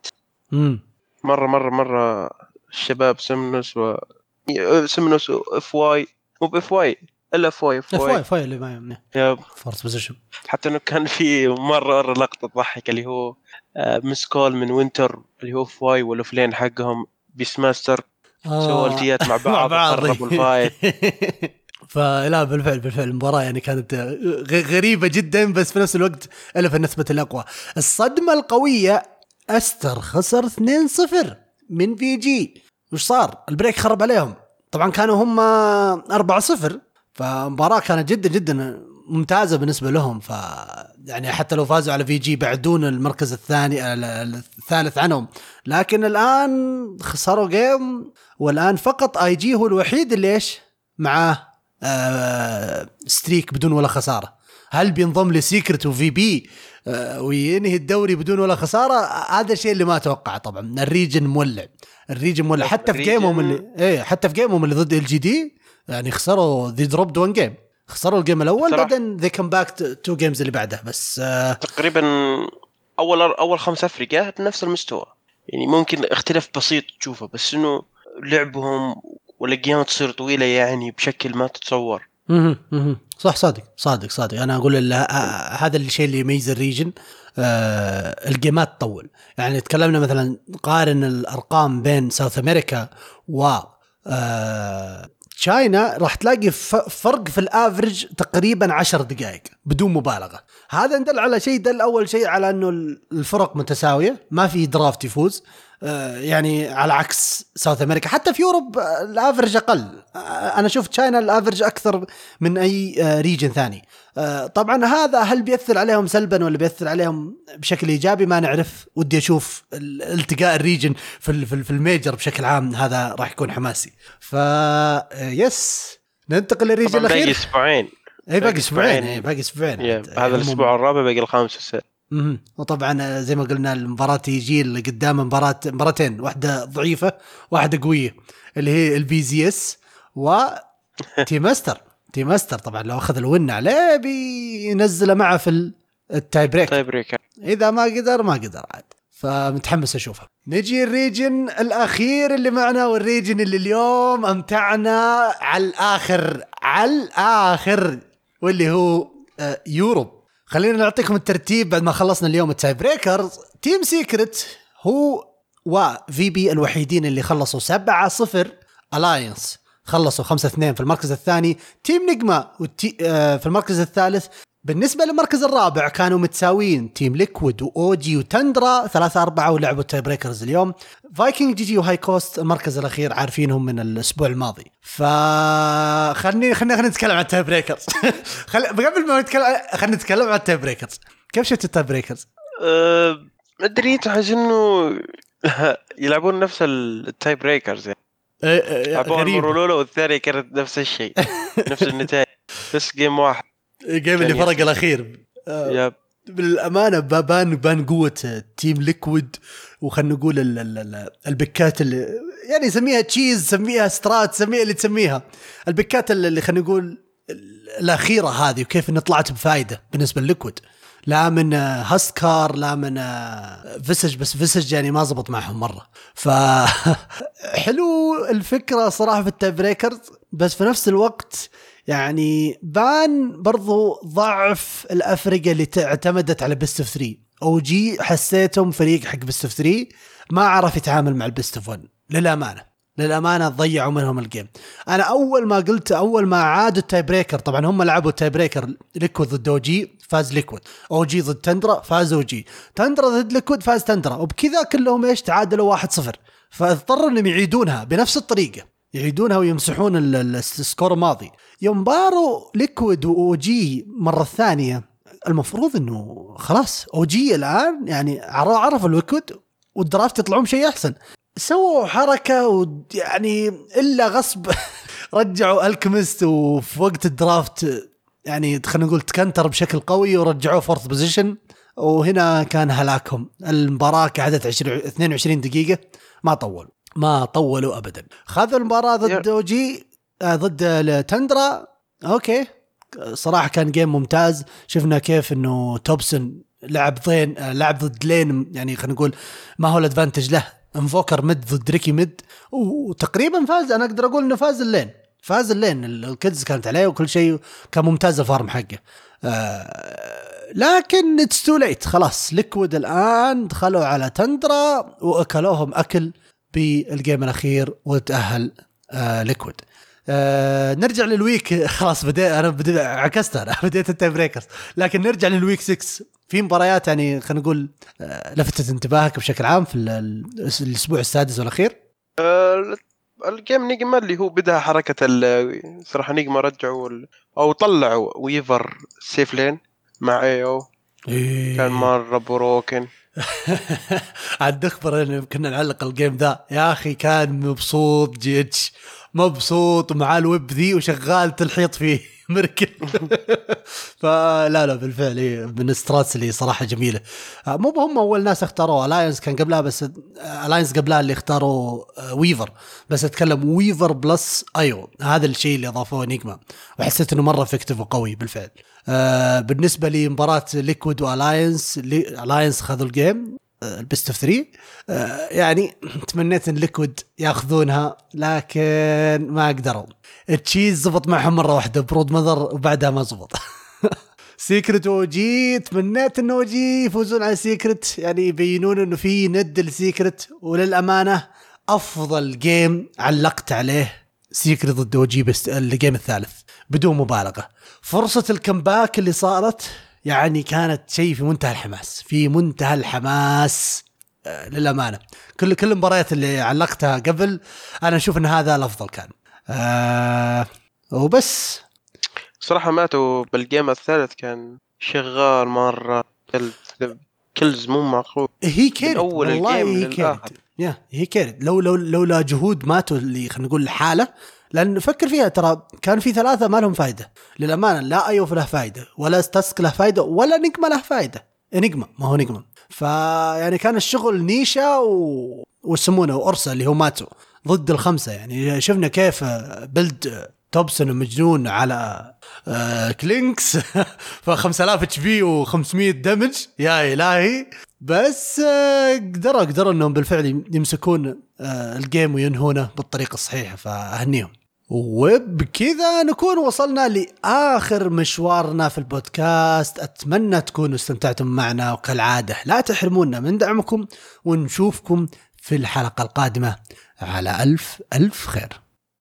مم. مرة مرة مرة الشباب سمنوس و سمنوس اف واي مو باف واي إلا اف فاي واي فاي اللي ما يمنع يب. فورس بوزيشن حتى إنه كان في مرة مرة لقطة تضحك اللي هو آه، miscall من Winter اللي هو fy وال offlane حقهم Beastmaster سووا ultiات مع بعض وخربوا ال fight. فلا بالفعل بالفعل المباراة يعني كانت غ- غريبة جدا بس في نفس الوقت ألف نسبة الأقوى الصدمة القوية Aster خسر 2-0 من VG. وش صار؟ ال break خرب عليهم. طبعا كانوا هم 4-0 فمباراة كانت جدا جدا ممتازة بالنسبة لهم. ف يعني حتى لو فازوا على VG بعدون المركز الثاني ال- ال- الثالث عنهم. لكن الآن خسروا game والآن فقط IG هو الوحيد اللي إيش؟ معاه آه streak بدون ولا خسارة. هل بينضم ل Secret و VP آه وينهي الدوري بدون ولا خسارة؟ هذا الشيء اللي ما أتوقعه طبعا. ال region مولع. ال region مولع. حتى في game هم اللي إيه حتى في game هم اللي ضد LGD يعني خسروا they dropped one game خسروا ال game الأول صراحة. بعدين they come back two games اللي بعده. بس آه تقريبا اول أول خمس افرقه بنفس المستوى. يعني ممكن اختلاف بسيط تشوفه بس إنه لعبهم وال gameات تصير طويلة يعني بشكل ما تتصور. مهم، مهم. صح صادق صادق صادق. أنا أقول ال- ه- هذا الشيء اللي يميز ال region آه ال gameات تطول. يعني تكلمنا مثلا قارن الأرقام بين South America و آه China راح تلاقي فرق في ال average تقريبا عشر دقائق بدون مبالغة. هذا دل على شيء دل أول شيء على إنه الفرق متساوية ما في draft يفوز. يعني على عكس South America حتى في Europe آه، ال average أقل. آه، أنا شفت China ال average أكثر من أي آه، region ثاني. آه، طبعا هذا هل بيأثر عليهم سلبا ولا بيأثر عليهم بشكل إيجابي؟ ما نعرف. ودي أشوف ال- التقاء ال region في في ال- في الميجر بشكل عام هذا راح يكون حماسي. ف آه، يس ننتقل للريجن طبعا باقي الأخير. أسبوعين. اي باقي باقي أسبوعين. اي باقي أسبوعين. هذا هم- الأسبوع الرابع باقي الخامس والسادس. وطبعا آه، زي ما قلنا المباراة يجي اللي قدام مباراة مباراتين واحدة ضعيفة واحدة قوية اللي هي البي زي اس و تي ماستر تي ماستر طبعا لو أخذ الون عليه بينزله معه في ال- التاي بريك إذا ما قدر ما قدر عاد. فمتحمس اشوفها نجي ال region الأخير اللي معنا وال region اللي اليوم أمتعنا على الآخر على الآخر واللي هو آه، Europe خلينا نعطيكم الترتيب بعد ما خلصنا اليوم ال tie breakers. Team Secret هو و VP الوحيدين اللي خلصوا 7 0 Alliance خلصوا 5 2 في المركز الثاني. Team Nigma والتي آه في المركز الثالث. بالنسبة للمركز الرابع كانوا متساويين. Team Liquid و OG و Tundra 3 4 ولعبوا ال tie breakers اليوم Viking GG و High Coast المركز الأخير عارفينهم من الأسبوع الماضي. ف خليني خلينا نتكلم عن ال tie breakers خل... قبل ما نتكلم خلينا نتكلم عن ال tie breakers كيف شفت ال tie breakers؟ أه، ما أدري تحس إنه يلعبون نفس ال tie breakers يعني. لعبون غريب. المره الاولى والثانيه كانت نفس الشيء نفس النتائج بس game واحد. ال game اللي فرق الأخير. آه، yep. بالأمانة بان بان قوة Team Liquid وخلنا نقول ال- ال- ال- ال pickات اللي يعني سميها cheese سميها strat سميها اللي تسميها. ال pickات اللي خلينا نقول ال- الأخيرة هذه وكيف إنها طلعت بفائده بالنسبة ل Liquid لا من Huskar لا من Visage بس Visage يعني ما زبط معهم مرة. ف حلو الفكرة صراحة في ال tie breakers بس في نفس الوقت يعني بان برضو ضعف الأفرقة اللي اعتمدت على best of 3 OG حسيتهم فريق حق best of 3 ما عرف يتعامل مع ال best of 1 للأمانة. للأمانة ضيعوا منهم ال game أنا أول ما قلت أول ما عادوا ال tie breaker طبعا هم لعبوا ال tie breaker Liquid ضد OG فاز Liquid OG ضد تندرا فاز OG تندرا ضد Liquid فاز تندرا وبكذا كلهم إيش تعادلوا 1-0 فاضطروا إنهم يعيدونها بنفس الطريقة. يعيدونها ويمسحون ال- ال- ال score الماضي. يوم باروا Liquid و OG مرة ثانية المفروض إنه خلاص OG الآن يعني عر- عرفوا Liquid وال draft يطلعون شيء أحسن. سووا حركة ويعني إلا غصب. رجعوا Alchemist وفي وقت ال draft يعني خلينا نقول ت counter بشكل قوي ورجعوه fourth position. وهنا كان هلاكهم. المباراة قعدت 20 22 دقيقة ما طولوا. ما طولوا ابدا. خذوا المباراة ضد OG آه ضد Tundra okay. صراحة كان game ممتاز. شفنا كيف إنه Topson لعب ضين آه، لعب ضد lane يعني خلينا نقول ما هو ال advantage له. Invoker mid ضد Riki mid. وتقريبا فاز. أنا أقدر أقول إنه فاز ال lane. فاز ال lane. ال- ال kills كانت عليه وكل شيء كان ممتاز ال farm حقه. آه لكن it's too late خلاص. Liquid الآن دخلوا على تندرا وأكلوهم أكل. بال game الأخير وتأهل آه Liquid. آه نرجع لل week. خلاص بديت أنا بديت عكست أنا. بديت ال tie breakers. لكن نرجع لل week 6 في مباريات يعني خلينا نقول آه لفتت انتباهك بشكل عام في ال- ال- الأسبوع السادس والأخير؟ أه، ال game Nigma اللي هو بدأ حركة صراحة Nigma رجعوا أو طلعوا Weaver safe lane مع IO كان مرة broken عاد نخبر إن كنا نعلق ال game ذا. يا أخي كان مبسوط GH مبسوط ومعاه ال Weaver ذي وشغال تلحيط فيه. مركب فلا لا بالفعل إيه، من ال strats اللي صراحة جميلة. آه، مو هم أول ناس اختاروا Alliance كان قبلها بس Alliance قبلها اللي اختاروا آه، Weaver بس أتكلم Weaver plus IO هذا الشيء اللي أضافوه Nigma وحسيت إنه مرة effective وقوي بالفعل. بالنسبة لمباراة Liquid و Alliance Alliance خذوا ال game آه، ال best of 3 آه، يعني تمنيت إن Liquid ياخذونها لكن ما قدروا. ال cheese زبط معهم مرة واحدة Broodmother وبعدها ما زبط. Secret OG تمنيت انه OG يفوزون على Secret يعني يبينون إنه في ند ل Secret وللأمانة أفضل game علقت عليه. Secret ضد OG بس ال game الثالث بدون مبالغة. فرصة ال comeback اللي صارت يعني كانت شيء في منتهى الحماس في منتهى الحماس آه، للأمانة. كل كل المباريات اللي علقتها قبل أنا أشوف إن هذا الأفضل كان. آه وبس. صراحة ماتوا بالجيم الثالث كان شغال مرة. كلز مو معقول. هي أول والله الجيم هي للآخر. يا هي كيرد لو لو لولا جهود ماتوا اللي خلينا نقول الحاله لأن فكر فيها ترى كان في ثلاثة ما لهم فائده للأمانة لا أيوف له فائده ولا ستاسك له فائده ولا نجمة له فائده نجمة ما هو نجمة. فيعني كان الشغل نيشا و... ويسمونه اورسا اللي هو ماتوا ضد الخمسة. يعني شفنا كيف build Topson مجنون على آه Clinkz. ف 5000 HP و500 damage يا إلهي. بس آه قدروا قدروا إنهم بالفعل يمسكون آه ال game وينهونه بالطريقة الصحيحة فأهنيهم. وبكذا نكون وصلنا لآخر مشوارنا في البودكاست. أتمنى تكونوا استمتعتم معنا وكالعادة لا تحرمونا من دعمكم ونشوفكم في الحلقة القادمة. على ألف ألف خير.